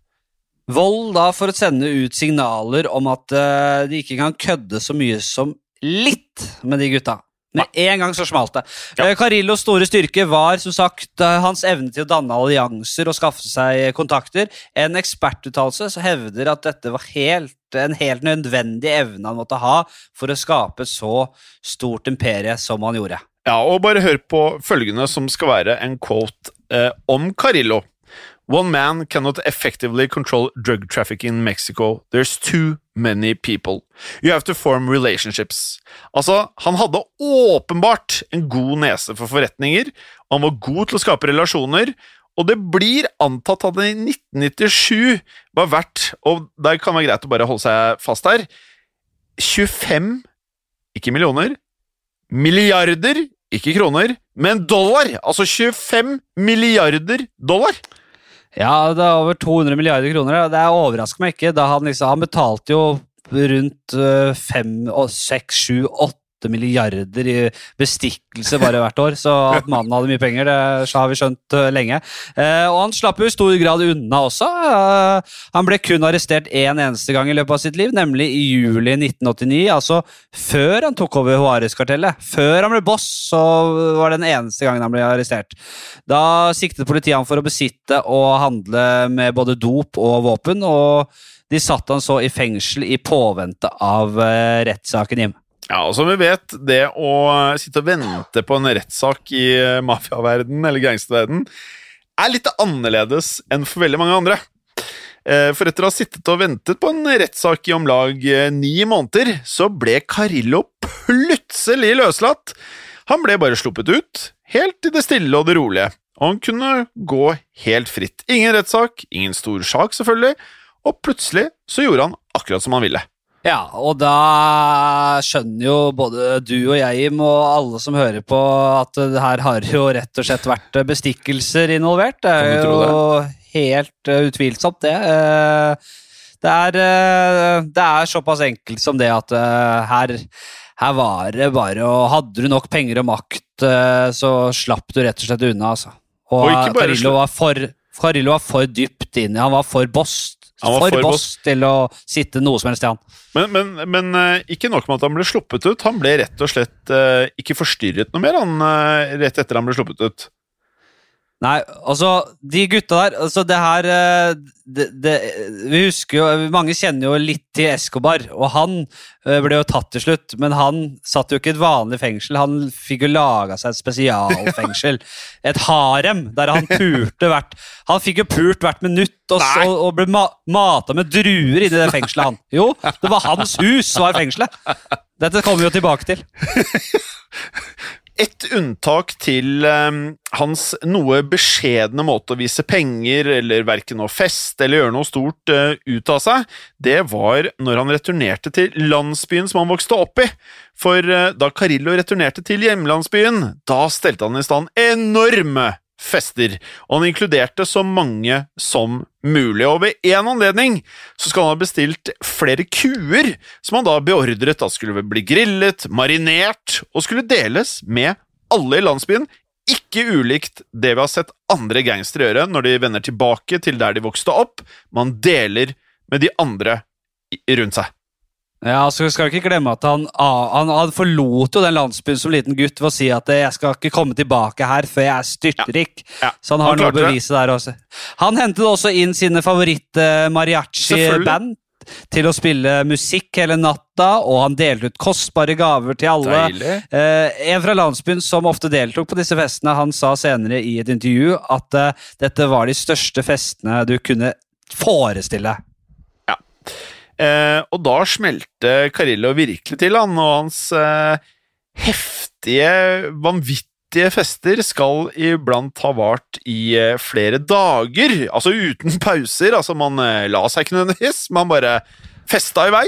Vold da for å sende ut signaler om at eh, de ikke kan kødde så mye som litt med de gutta. Med en gang så smalt det. Eh, Carillos store styrke var som sagt eh, hans evne til å danne allianser og skaffe seg kontakter. En ekspertuttalelse hevder at dette var helt, en helt nødvendig evne han måtte ha for å skape så stort imperie som han gjorde. Ja, og bare hør på følgende som skal være en quote eh, om Carillo. One man cannot effectively control drug trafficking in Mexico. There's too many people. You have to form relationships. Altså, han hadde åpenbart en god nese for forretninger, og han var god til å skape relasjoner, og det blir antatt at han i 1997 var verdt, og der kan det være greit å bare holde seg fast her, 25, ikke millioner, milliarder, ikke kroner, men dollar! Altså 25 milliarder dollar! Ja, det er over 200 milliarder kroner. Det overrasker meg ikke. Han liksom, han betalte jo rundt øh, fem, og seks, sju, åtte milliarder i bestikkelse bare hvert år. Så at mannen hadde mye penger, det har vi skjønt øh, lenge. Eh, og han slapp jo i stor grad unna også. Eh, han ble kun arrestert én eneste gang i løpet av sitt liv, nemlig i juli 1989. Altså før han tok over Juarez-kartellet. Før han ble boss, så var det den eneste gangen han ble arrestert. Da siktet politiet han for å besitte og handle med både dop og våpen, og de satt han så i fengsel i påvente av rettssaken, Jim. Ja, og som vi vet, det å sitte og vente på en rettssak i mafiaverden eller gangsterverden er litt annerledes enn for veldig mange andre. Eh, For etter å ha sittet og ventet på en rettssak i om lag eh, ni måneder, så ble Carillo plutselig løslatt. Han ble bare sluppet ut, helt i det stille og det rolige, og han kunne gå helt fritt. Ingen rettssak, ingen stor sak, selvfølgelig, og plutselig så gjorde han akkurat som han ville. Ja, og da skjønner jo både du og jeg, Jim, og alle som hører på, at det her har jo rett og slett vært bestikkelser involvert. Det er jo helt eh, utvilsomt, det. Eh, Det er, eh, det er såpass enkelt som det at her, her var det bare og Hadde du nok penger og makt, så slapp du rett og slett unna, altså. Og, Og Carillo var for Carillo var for dypt inn. Han var for boss. Han var for, for boss til å sitte noe som helst i han. Men, men, men eh, ikke nok med at han ble sluppet ut, han ble rett og slett eh, ikke forstyrret noe mer han, eh, rett etter han ble sluppet ut. Nei, altså, de gutta der altså det her eh, det, det, Vi husker jo Mange kjenner jo litt til Escobar, og han eh, ble jo tatt til slutt. Men han satt jo ikke i et vanlig fengsel, han fikk jo laga seg et spesialfengsel. Et harem, der han pulte hvert Han fikk jo pult hvert minutt og, så, og ble ma mata med druer inni det fengselet, han. Jo, det var hans hus, var fengselet. Dette kommer vi jo tilbake til. Et unntak til eh, hans noe beskjedne måte å vise penger, eller verken å feste eller gjøre noe stort eh, ut av seg, det var når han returnerte til landsbyen som han vokste opp i. For eh, da Carillo returnerte til hjemlandsbyen, da stelte han i stand enorme fester, og han inkluderte så mange som mulig. Og ved én anledning så skal han ha bestilt flere kuer, som han da beordret at skulle bli grillet, marinert og skulle deles med alle i landsbyen. Ikke ulikt det vi har sett andre gangstere gjøre når de vender tilbake til der de vokste opp. Man deler med de andre rundt seg. Ja, så skal vi ikke glemme at han, han, han forlot jo den landsbyen som liten gutt ved å si at jeg skal ikke komme tilbake her før jeg er styrtrik. Ja, Så han han har noe å bevise der også. Han hentet også inn sine favoritt-mariachi-band til å spille musikk hele natta, og han delte ut kostbare gaver til alle. Eh, en fra landsbyen som ofte deltok på disse festene, han sa senere i et intervju at eh, dette var de største festene du kunne forestille. Eh, og da smelte Carillo virkelig til, han, og hans eh, heftige, vanvittige fester skal iblant ha vart i eh, flere dager, altså uten pauser. Altså, man eh, la seg ikke nødvendigvis, man bare festa i vei.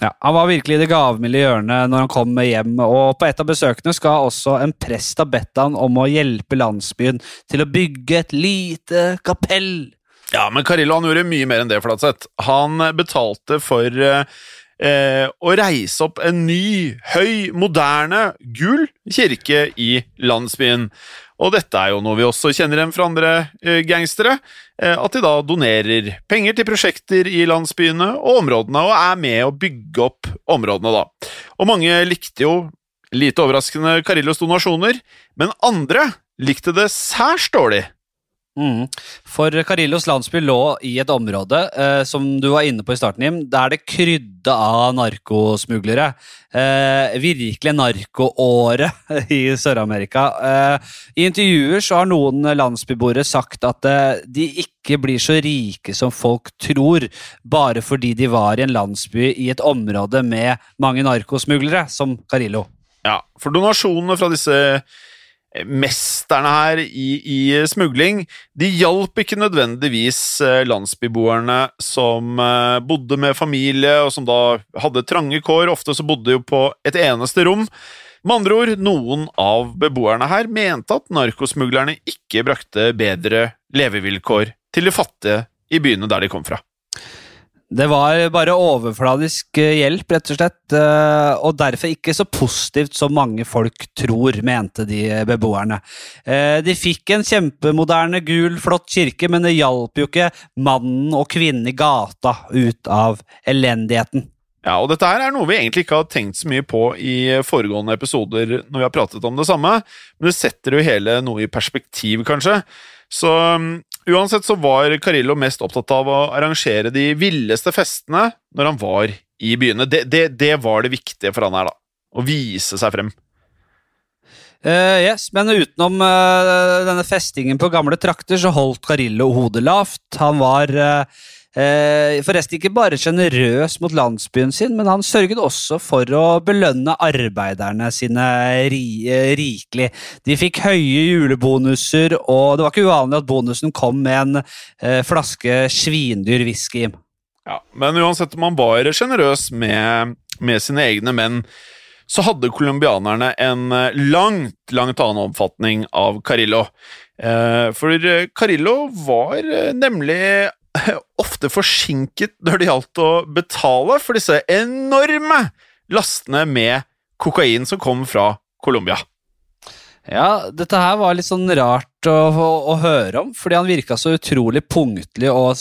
Ja, Han var virkelig i det gavmilde hjørnet når han kom hjem, og på et av besøkene skal også en prest ha bedt han om å hjelpe landsbyen til å bygge et lite kapell. Ja, men Carillo han gjorde mye mer enn det, Flatseth. Han betalte for eh, eh, å reise opp en ny, høy, moderne, gul kirke i landsbyen. Og dette er jo noe vi også kjenner igjen fra andre eh, gangstere. Eh, at de da donerer penger til prosjekter i landsbyene og områdene, og er med å bygge opp områdene, da. Og mange likte jo, lite overraskende, Carillos donasjoner, men andre likte det særs dårlig. Mm. For Carillos landsby lå i et område eh, som du var inne på i starten, Jim, der det krydde av narkosmuglere. Eh, virkelig narkoåret i Sør-Amerika. Eh, I intervjuer så har noen landsbyboere sagt at eh, de ikke blir så rike som folk tror, bare fordi de var i en landsby i et område med mange narkosmuglere, som Carillo. Ja, for donasjonene fra disse mesterne her i, i, smugling, de hjalp ikke nødvendigvis eh, landsbyboerne som eh, bodde med familie, og som da hadde trange kår. Ofte så bodde de jo på et eneste rom. Med andre ord, noen av beboerne her mente at narkosmuglerne ikke brakte bedre levevilkår til de fattige i byene der de kom fra. Det var bare overfladisk eh, hjelp, rett og slett, eh, og derfor ikke så positivt som mange folk tror, mente de beboerne. Eh, de fikk en kjempemoderne, gul, flott kirke, men det hjalp jo ikke mannen og kvinnen i gata ut av elendigheten. Ja, og dette her er noe vi egentlig ikke har tenkt så mye på i foregående episoder når vi har pratet om det samme, men det setter jo hele noe i perspektiv, kanskje. Så um, uansett så var Carillo mest opptatt av å arrangere de villeste festene når han var i byene. Det, det, det var det viktige for han her, da. Å vise seg frem. Uh, yes, Men utenom uh, denne festingen på gamle trakter, så holdt Carillo hodet lavt. Han var uh, forresten ikke bare sjenerøs mot landsbyen sin, men han sørget også for å belønne arbeiderne sine ri eh, rikelig. De fikk høye julebonuser, og det var ikke uvanlig at bonusen kom med en eh, flaske svindyr whisky. Ja, men uansett om han var sjenerøs med, med sine egne menn, så hadde colombianerne en langt, langt annen oppfatning av Carillo. For Carillo var nemlig ofte forsinket når det gjaldt å betale for disse enorme lastene med kokain som kom fra Colombia. Ja, dette her var litt sånn rart å, å, å høre om, fordi han virka så utrolig punktlig og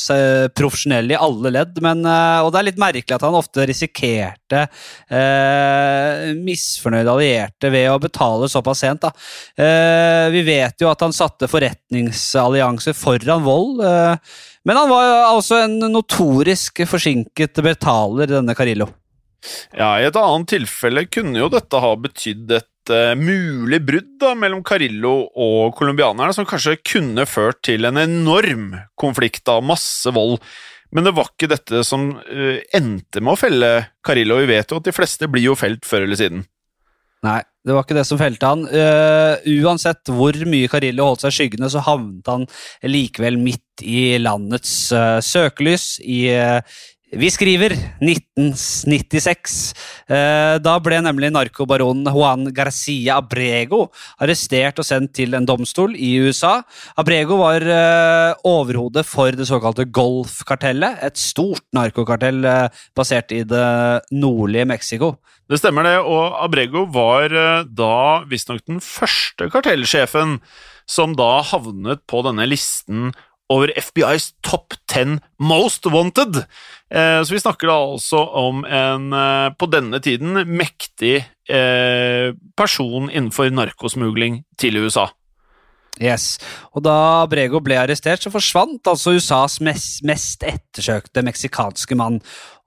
profesjonell i alle ledd. Men, eh, og det er litt merkelig at han ofte risikerte eh, misfornøyde allierte ved å betale såpass sent. Da. Eh, vi vet jo at han satte forretningsallianser foran vold. Eh, men han var altså en notorisk forsinket betaler, denne Carillo. Ja, I et annet tilfelle kunne jo dette ha betydd et uh, mulig brudd da, mellom Carillo og colombianerne, som kanskje kunne ført til en enorm konflikt av masse vold. Men det var ikke dette som uh, endte med å felle Carillo. Vi vet jo at de fleste blir jo felt før eller siden. Nei, det var ikke det som felte han. Uh, uansett hvor mye Carillo holdt seg i skyggene, så havnet han likevel midt i landets uh, søkelys i uh, vi skriver 1996. Da ble nemlig narkobaronen Juan Garcia Abrego arrestert og sendt til en domstol i USA. Abrego var overhodet for det såkalte Golf-kartellet, et stort narkokartell basert i det nordlige Mexico. Det stemmer det, og Abrego var eh, da visstnok den første kartellsjefen som da havnet på denne listen over FBIs top 10 most wanted. Eh, så vi snakker da altså om en eh, på denne tiden mektig person innenfor narkosmugling til USA. Yes, og Da Brego ble arrestert, så forsvant altså USAs mest, mest ettersøkte meksikanske mann.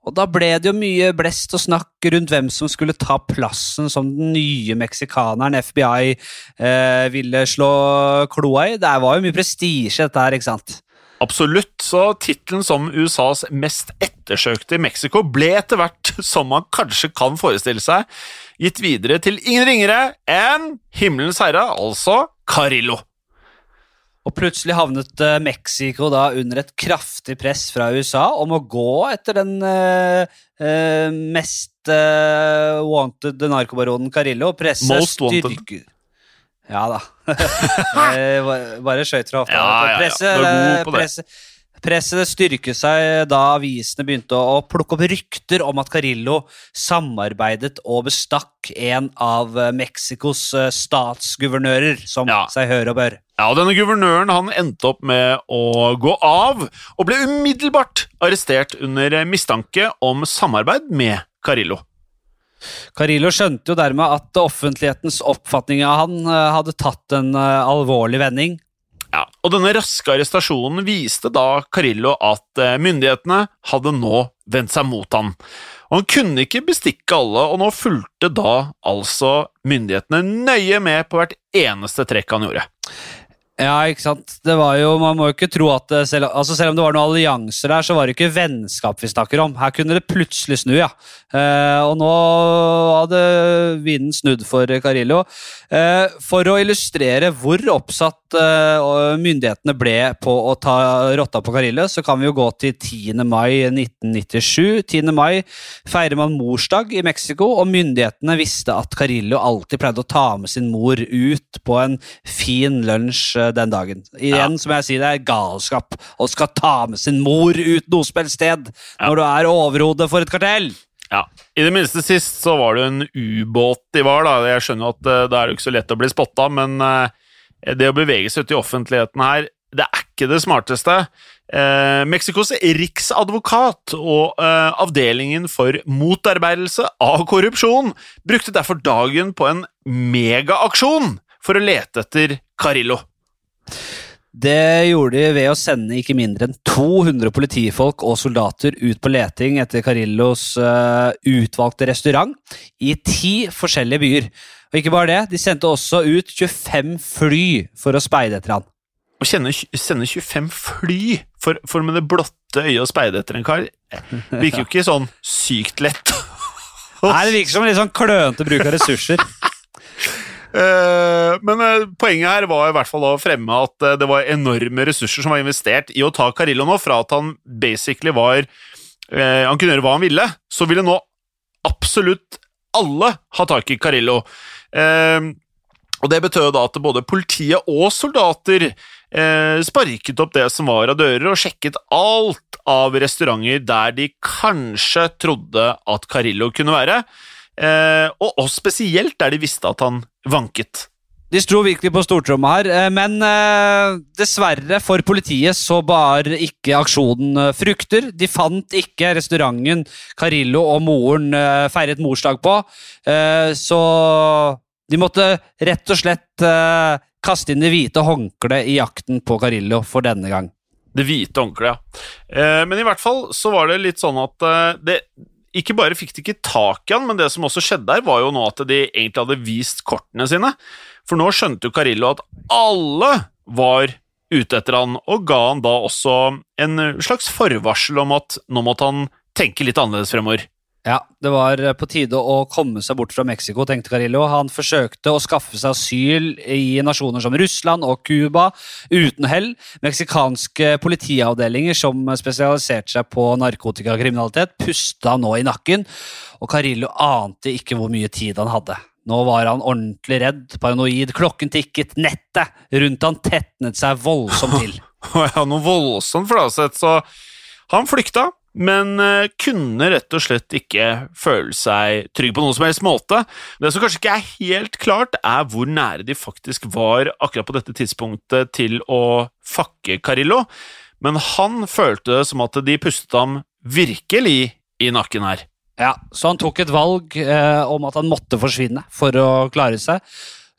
Og da ble det jo mye blest og snakk rundt hvem som skulle ta plassen som den nye meksikaneren FBI eh, ville slå kloa i. Det var jo mye prestisje, dette her, ikke sant? Absolutt, så tittelen som USAs mest ettersøkte i Mexico ble etter hvert, som man kanskje kan forestille seg, gitt videre til ingen ringere enn Himmelens herre, altså Carillo. Og plutselig havnet eh, Mexico da under et kraftig press fra USA om å gå etter den eh, eh, mest eh, wanted narkobaronen Carillo. og Presse Most wanted. Ja da. Eh, bare- bare skøyt fra hofta. Ja, ja, ja. Presse, Presset styrket seg da avisene begynte å, plukke opp rykter om at Carillo samarbeidet og bestakk en av Mexicos eh, statsguvernører, som Ja. seg hør og bør. Ja, og denne guvernøren han endte opp med å gå av, og ble umiddelbart arrestert under mistanke om samarbeid med Carillo. Carillo skjønte jo dermed at offentlighetens oppfatning av han eh, hadde tatt en eh, alvorlig vending. Og denne raske arrestasjonen viste da Carillo at eh, myndighetene hadde nå vendt seg mot han. Og han kunne ikke bestikke alle, og nå fulgte da altså myndighetene nøye med på hvert eneste trekk han gjorde. Ja, ikke sant. Det var jo, Man må jo ikke tro at det, selv, altså selv om det var noen allianser der, så var det ikke vennskap vi snakker om. Her kunne det plutselig snu, ja. Eh, og nå hadde vinden snudd for Carillo. Eh, for å illustrere hvor oppsatt eh, myndighetene ble på å ta rotta på Carillo, så kan vi jo gå til 10. mai 1997. 10. mai feirer man morsdag i Mexico, og myndighetene visste at Carillo alltid pleide å ta med sin mor ut på en fin lunsj eh, den dagen. Igjen, som jeg sier, det er galskap å skal ta med sin mor ut noe som helst sted når du er overhodet for et kartell. Ja, I det minste sist så var det jo en ubåt de var. da. Jeg skjønner at uh, da er det jo ikke så lett å bli spotta, men uh, det å bevege seg ut i offentligheten her, det er ikke det smarteste. Eh, Mexicos riksadvokat og eh, avdelingen for motarbeidelse av korrupsjon brukte derfor dagen på en megaaksjon for å lete etter Carillo. Det gjorde de ved å sende ikke mindre enn 200 politifolk og soldater ut på leting etter Carillos eh, utvalgte restaurant i ti forskjellige byer. Og ikke bare det, de sendte også ut 25 fly for å speide etter han. Å sende 25 fly for, for med det blotte øyet å speide etter en kar virker jo ikke sånn sykt lett. Nei, Det virker som en litt sånn klønete bruk av ressurser. Eh, men eh, poenget her var i hvert fall å fremme at eh, det var enorme ressurser som var investert i å ta Carillo nå, fra at han basically var Han kunne gjøre hva han ville, så ville nå absolutt alle ha tak i Carillo. Og det betød da at både politiet og soldater sparket opp det som var av dører, og sjekket alt av restauranter der de kanskje trodde at Carillo kunne være. Eh, og, oss spesielt der de visste at han vanket. De sto virkelig på stortromma her, eh, men eh, dessverre for politiet så bar ikke aksjonen frukter. De fant ikke restauranten Carillo og moren feiret morsdag på, eh, så de måtte rett og slett kaste inn det hvite håndkleet i jakten på Carillo for denne gang. Det hvite håndkleet, ja. Eh, men i hvert fall så var det litt sånn at det ikke bare fikk de ikke tak i han, men det som også skjedde der, var jo nå at de egentlig hadde vist kortene sine. For nå skjønte jo Carillo at alle var ute etter han, og ga han da også en slags forvarsel om at nå måtte han tenke litt annerledes fremover. Ja, det var på tide å komme seg bort fra Mexico, tenkte Carillo. Han forsøkte å skaffe seg asyl i nasjoner som Russland og Cuba, uten hell. Meksikanske politiavdelinger som spesialiserte seg på narkotikakriminalitet, pusta nå i nakken, og Carillo ante ikke hvor mye tid han hadde. Nå var han ordentlig redd, paranoid, klokken tikket, nettet rundt han tetnet seg voldsomt til. ja, noe voldsomt for sett, så han flykta, men eh, kunne rett og slett ikke føle seg trygg på noen som helst måte. Det som kanskje ikke er helt klart, er hvor nære de faktisk var akkurat på dette tidspunktet til å fakke Carillo, men han følte det som at de pustet ham virkelig i nakken her. Ja, Så han tok et valg eh, om at han måtte forsvinne for å klare seg.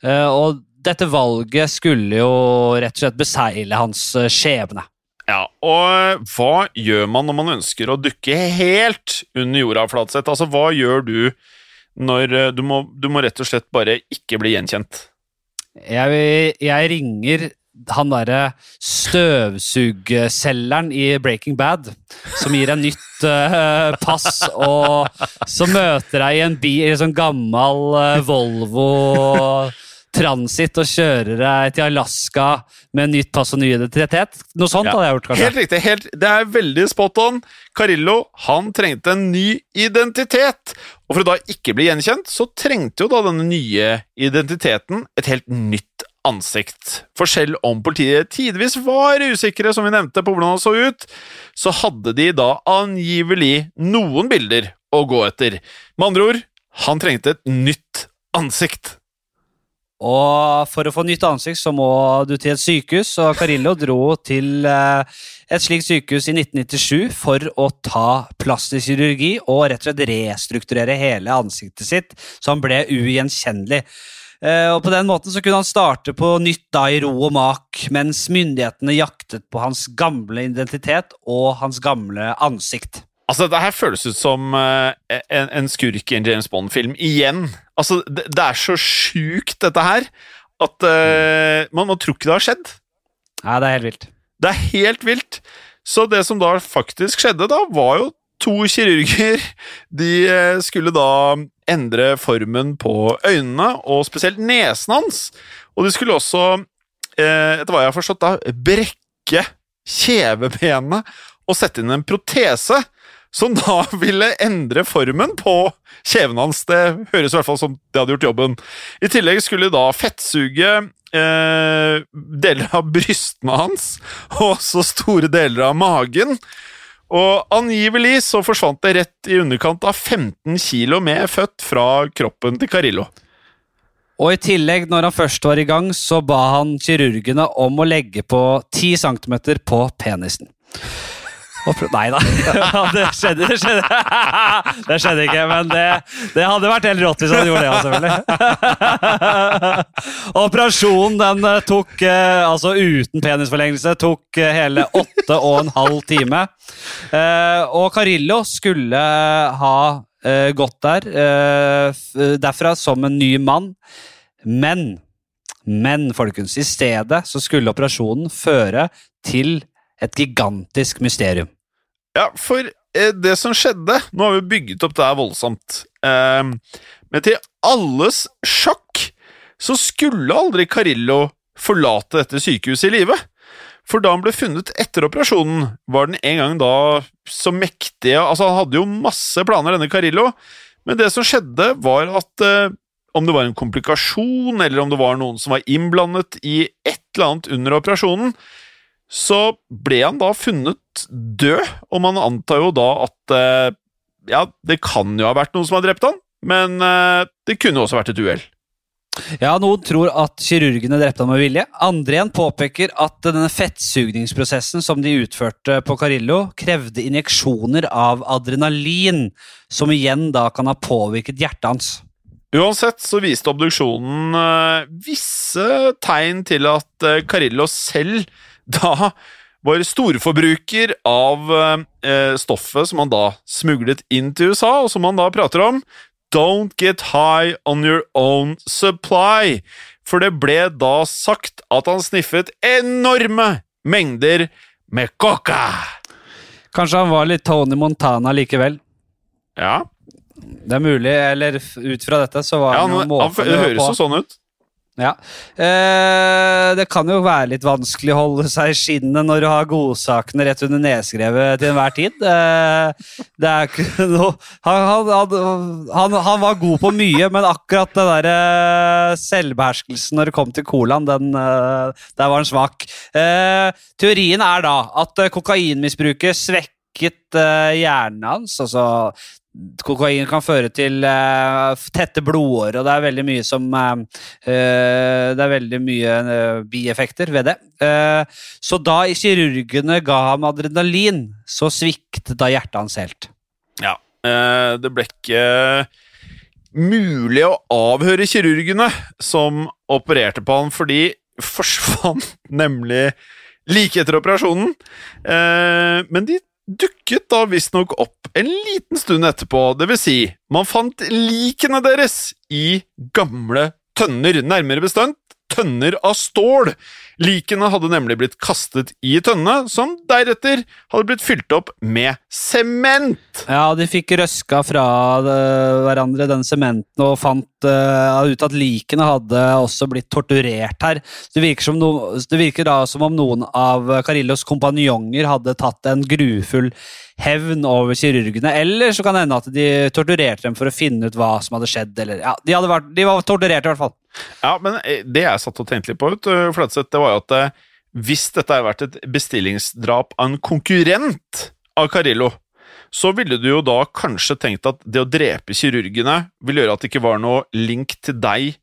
Eh, og dette valget skulle jo rett og slett besegle hans eh, skjebne. Ja, og hva gjør man når man ønsker å dukke helt under jorda, Flatseth? Altså, hva gjør du når eh, du må, du må rett og slett bare ikke bli gjenkjent? Jeg, jeg ringer han derre støvsugselgeren i Breaking Bad, som gir deg nytt uh, pass, og så møter deg i en bil, i en sånn gammel uh, Volvo transit og kjøre deg til Alaska med nytt pass og ny identitet. Noe sånt Ja. hadde jeg gjort, kanskje. Helt riktig. Helt, det er veldig spot on. Carillo han trengte en ny identitet. Og for å da ikke bli gjenkjent, så trengte jo da denne nye identiteten et helt nytt ansikt. For selv om politiet tidvis var usikre, som vi nevnte, på hvordan han så ut, så hadde de da angivelig noen bilder å gå etter. Med andre ord, han trengte et nytt ansikt. Og for å få nytt ansikt så må du til et sykehus, og Carillo dro til eh, et slikt sykehus i 1997 for å ta plastisk kirurgi og rett og slett restrukturere hele ansiktet sitt, så han ble ugjenkjennelig. Eh, og På den måten så kunne han starte på nytt da i ro og mak, mens myndighetene jaktet på hans gamle identitet og hans gamle ansikt. Altså, Dette her føles ut som uh, en, en skurk i en James Bond-film igjen. Altså, det, det er så sjukt, dette her, at uh, man, man tror ikke det har skjedd. Ja, det er helt vilt. Det er helt vilt. Så det som da faktisk skjedde, da, var jo to kirurger. De uh, skulle da endre formen på øynene, og spesielt nesen hans. Og de skulle også, etter hva jeg har forstått, da brekke kjevebenet og sette inn en protese. Som da ville endre formen på kjeven hans. Det høres i hvert fall som det hadde gjort jobben. I tillegg skulle da fettsuge eh, deler av brystene hans, og også store deler av magen. Og angivelig så forsvant det rett i underkant av 15 kilo med født fra kroppen til Carillo. Og i tillegg, når han først var i gang, så ba han kirurgene om å legge på 10 cm på penisen. Nei da. Det skjedde, det skjedde. Det skjedde ikke, men det, det hadde vært helt rått hvis han gjorde det, selvfølgelig. Operasjonen den eh, tok, eh, altså uten penisforlengelse, tok eh, hele åtte og en halv time. Og Carillo skulle ha gått der derfra som en ny mann, men men, folkens, i stedet så skulle operasjonen føre til et gigantisk mysterium. Ja, for eh, det som skjedde Nå har vi bygget opp det her voldsomt. Eh, men til alles sjakk så skulle aldri Carillo forlate dette sykehuset i live. For da han ble funnet etter operasjonen, var den en gang da så mektig Altså, han hadde jo masse planer, denne Carillo, men det som skjedde, var at eh, om det var en komplikasjon, eller om det var noen som var innblandet i et eller annet under operasjonen, så ble han da funnet død, og man antar jo da at eh, Ja, det kan jo ha vært noen som har drept han, men eh, det kunne også vært et uhell. Ja, Noen tror at kirurgene drepte ham med vilje. Andre igjen påpeker at denne fettsugningsprosessen som de utførte på Carillo, krevde injeksjoner av adrenalin, som igjen da kan ha påvirket hjertet hans. Uansett så viste obduksjonen eh, visse tegn til at Carillo selv da var storforbruker av eh, stoffet som han da smuglet inn til USA, og som han da prater om. Don't get high on your own supply. For det ble da sagt at han sniffet enorme mengder med coca. Kanskje han var litt Tony Montana likevel. Ja, Det er mulig, eller ut fra dette så var ja han han, han, måten det høres jo sånn ut. Ja. Eh, det kan jo være litt vanskelig å holde seg i skinnet når du har godsakene rett under nedskrevet til enhver tid. Eh, det er ikke noe han, han, han, han, var god på mye, men akkurat den der eh, selvbeherskelsen når det kom til colaen, den, eh, der var han svak. Eh, teorien er da at eh, kokainmisbruket svekket eh, hjernen hans. altså Kokain kan føre til uh, tette blodårer, og det er veldig mye som eh, Det er veldig mye uh, bieffekter ved det. Så da kirurgene ga ham adrenalin, så sviktet da hjertet hans helt. Ja, det ble ikke mulig å avhøre kirurgene som opererte på han, for de forsvant nemlig like etter operasjonen. Men de dukket da visstnok opp en liten stund etterpå, det vil si, man fant likene deres i gamle tønner, nærmere bestemt tønner av stål. Likene hadde nemlig blitt kastet i tønne, som deretter hadde blitt fylt opp med sement. Ja, de fikk røska fra eh, hverandre den sementen og fant eh, ut at likene hadde også blitt torturert her. Det virker, no, det virker da som om noen av Carillos kompanjonger hadde tatt en grufull hevn over kirurgene, eller så kan det hende at de torturerte dem for å finne ut hva som hadde skjedd. Eller, ja, de, hadde vært, de var torturert i hvert fall. Ja, men eh, det jeg satt og tenkte litt på, ut, eh, Flatseth, det var jo at eh, hvis dette hadde vært et bestillingsdrap av en konkurrent av Carillo, så ville du jo da kanskje tenkt at det å drepe kirurgene ville gjøre at det ikke var noe link til deg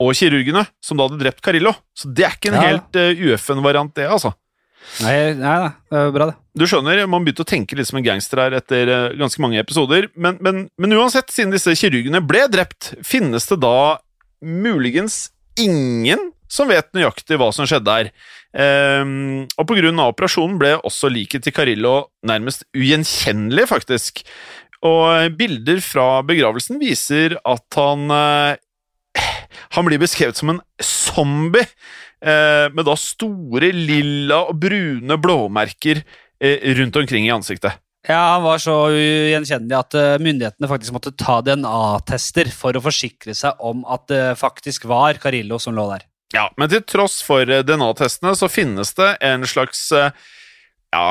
og kirurgene, som da hadde drept Carillo. Så det er ikke en Ja. helt uh, UFN-variant, det, altså. Nei, nei, da. det er bra, det. Du skjønner, man begynte å tenke litt som en gangster her etter eh, ganske mange episoder, men, men, men uansett, siden disse kirurgene ble drept, finnes det da muligens ingen som vet nøyaktig hva som skjedde her. Um, og på grunn av operasjonen ble også liket til Carillo nærmest ugjenkjennelig, faktisk. Og bilder fra begravelsen viser at han eh, Han blir beskrevet som en zombie, eh, med da store lilla og brune blåmerker eh, rundt omkring i ansiktet. Ja, Han var så ugjenkjennelig at eh, myndighetene faktisk måtte ta DNA-tester for å forsikre seg om at det faktisk var Carillo som lå der. Ja, men til tross for eh, DNA-testene så finnes det en slags eh, Ja,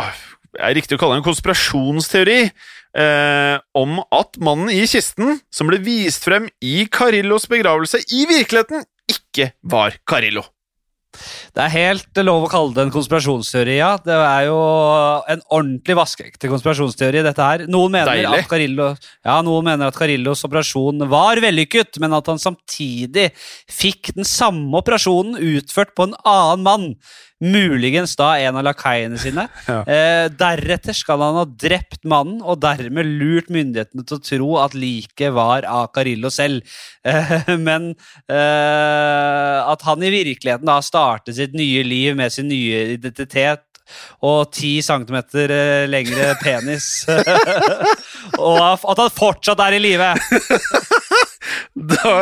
er riktig å kalle det en konspirasjonsteori eh, om at mannen i kisten, som ble vist frem i Carillos begravelse, i virkeligheten ikke var Carillo. Det er helt lov å kalle det en konspirasjonsteori, ja. Det er jo en ordentlig vaskeekte konspirasjonsteori, dette her. Noen mener, Deilig. at Carillo, ja, noen mener at Carillos operasjon var vellykket, men at han samtidig fikk den samme operasjonen utført på en annen mann. Muligens da en av lakaiene sine. Ja. eh, deretter skal han ha drept mannen og dermed lurt myndighetene til å tro at liket var av Carillo selv. Eh, men eh, at han i virkeligheten da startet sitt nye liv med sin nye identitet og ti centimeter lengre penis. og at han fortsatt er i live. Da,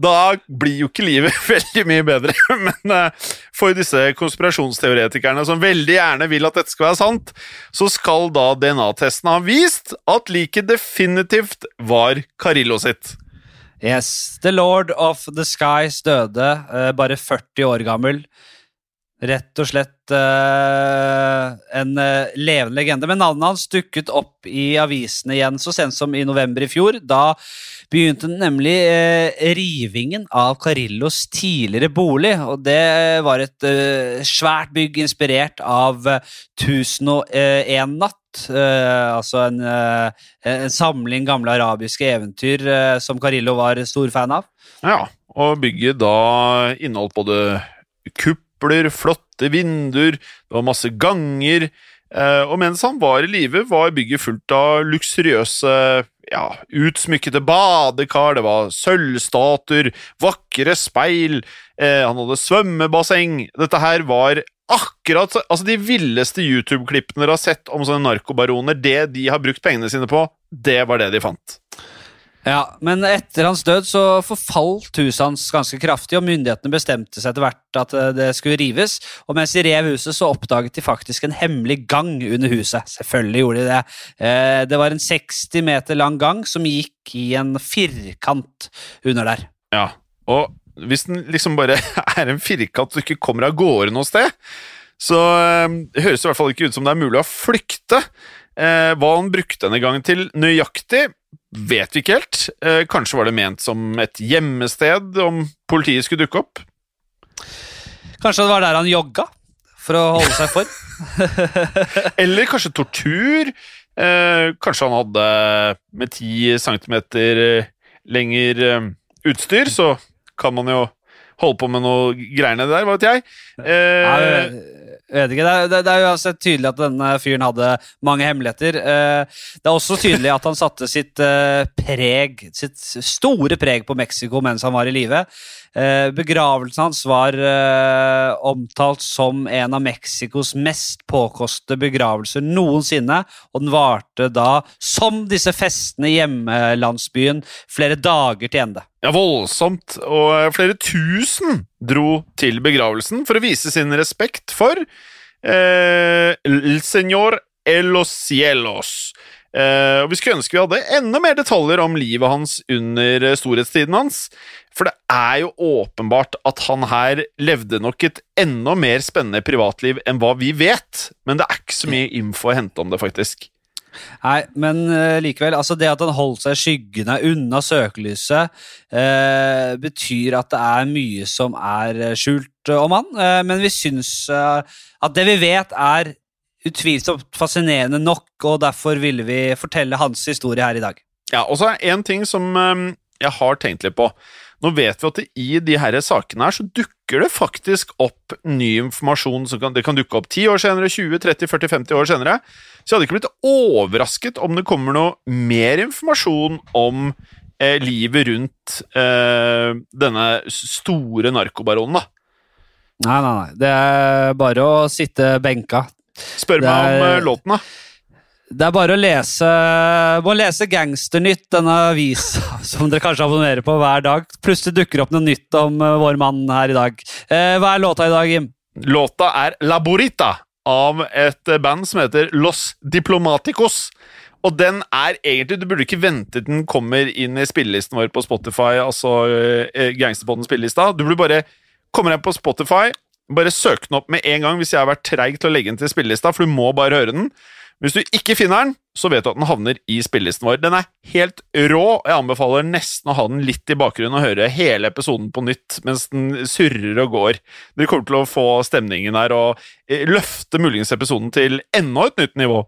da blir jo ikke livet veldig mye bedre. Men eh, for disse konspirasjonsteoretikerne som veldig gjerne vil at dette skal være sant, så skal da DNA-testen ha vist at liket definitivt var Carillo sitt. Yes, The Lord of the Skies døde, uh, bare 40 år gammel. Rett og slett uh, en uh, levende legende. Men navnet hans dukket opp i avisene igjen så sent som i november i fjor. Da begynte nemlig eh, rivingen av Carillos tidligere bolig. Og det var et eh, svært bygg inspirert av eh, 1001 natt. eh, altså en, eh, en samling gamle arabiske eventyr eh, som Carillo var stor fan av. Ja, og bygget da inneholdt både kupler, flotte vinduer, det var masse ganger, eh, og mens han var i live, var bygget fullt av luksuriøse, ja, utsmykkede badekar, det var sølvstatuer, vakre speil, eh, han hadde svømmebasseng. Dette her var akkurat så- Altså, de villeste YouTube-klippene dere har sett om sånne narkobaroner, det de har brukt pengene sine på, det var det de fant. Ja, Men etter hans død så forfalt huset hans ganske kraftig, og myndighetene bestemte seg etter hvert at eh, det skulle rives. Og mens de rev huset, så oppdaget de faktisk en hemmelig gang under huset. Selvfølgelig gjorde de det. Eh, Det var en 60 meter lang gang som gikk i en firkant under der. Ja, og hvis den liksom bare er en firkant og ikke kommer av gårde noe sted, så eh, det høres i hvert fall ikke ut som det er mulig å flykte. Eh, hva han brukte denne gangen til nøyaktig, vet vi ikke helt. Eh, kanskje var det ment som et gjemmested om politiet skulle dukke opp? Kanskje det var der han jogga for å holde seg for. Eller kanskje tortur? Eh, kanskje han hadde med 10 centimeter lenger eh, utstyr, så kan man jo holde på med noe greiene der, hva vet jeg. Eh, vet ikke, det er, det, er uansett tydelig at denne fyren hadde mange hemmeligheter. Eh, Det er også tydelig at han satte sitt eh, preg, sitt store preg på Mexico mens han var i live. Eh, begravelsen hans var eh, omtalt som en av Mexicos mest påkostede begravelser noensinne, og den varte da, som disse festene i hjemlandsbyen, flere dager til ende. Ja, voldsomt. Og flere tusen dro til begravelsen for å vise sin respekt for eh, El Señor Elos Cielos. Eh, og Vi skulle ønske vi hadde enda mer detaljer om livet hans under eh, storhetstiden hans. For det er jo åpenbart at han her levde nok et enda mer spennende privatliv enn hva vi vet. Men det er ikke så mye info å hente om det, faktisk. Nei, men uh, likevel, altså det at han holdt seg i skyggene unna søkelyset, uh, betyr at det er mye som er skjult om han. Uh, men vi syns at det vi vet, er utvilsomt fascinerende nok, og derfor ville vi fortelle hans historie her i dag. Ja, og så er en ting som jeg har tenkt litt på. Nå vet vi at det i de her sakene her så dukker det faktisk opp ny informasjon. Som kan, det kan dukke opp 10 år senere, 20, 30, 40, 50 år senere. Så jeg hadde ikke blitt overrasket om det kommer noe mer informasjon om eh, livet rundt eh, denne store narkobaronen, da. Nei, nei, nei. Det er bare å sitte benka. Spør meg er... om uh, låten, da. Det er bare å lese, må lese Gangsternytt, denne avisa som dere kanskje abonnerer på hver dag. Plutselig dukker opp noe nytt om uh, vår mann her i dag. Uh, hva er låta i dag, Jim? Låta er Laborita av et band som heter Los Diplomaticos. Og den er egentlig Du burde ikke vente til den kommer inn i spillelisten vår på Spotify, altså eh, Gangsterpodden spillelista. Du burde bare komme deg på Spotify, bare søk den opp med en gang hvis jeg har vært treig til å legge den til spillelista, for du må bare høre den. Hvis du ikke finner den, så vet du at den havner i spillelisten vår. Den er helt rå, og jeg anbefaler nesten å ha den litt i bakgrunnen og høre hele episoden på nytt mens den surrer og går. Dere kommer til å få stemningen her og eh, løfte muligens episoden til enda et nytt nivå.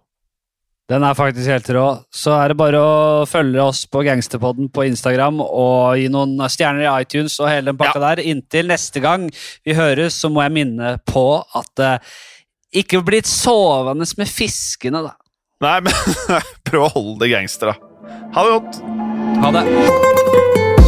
Den er faktisk helt rå. Så er det bare å følge oss på Gangsterpodden på Instagram og gi noen stjerner i iTunes og hele den pakka ja. der. Inntil neste gang vi høres, så må jeg minne på at uh, ikke bli sovende med fiskene, da. Nei, men prøv å holde det gangster, da. Ha det godt. Ha det.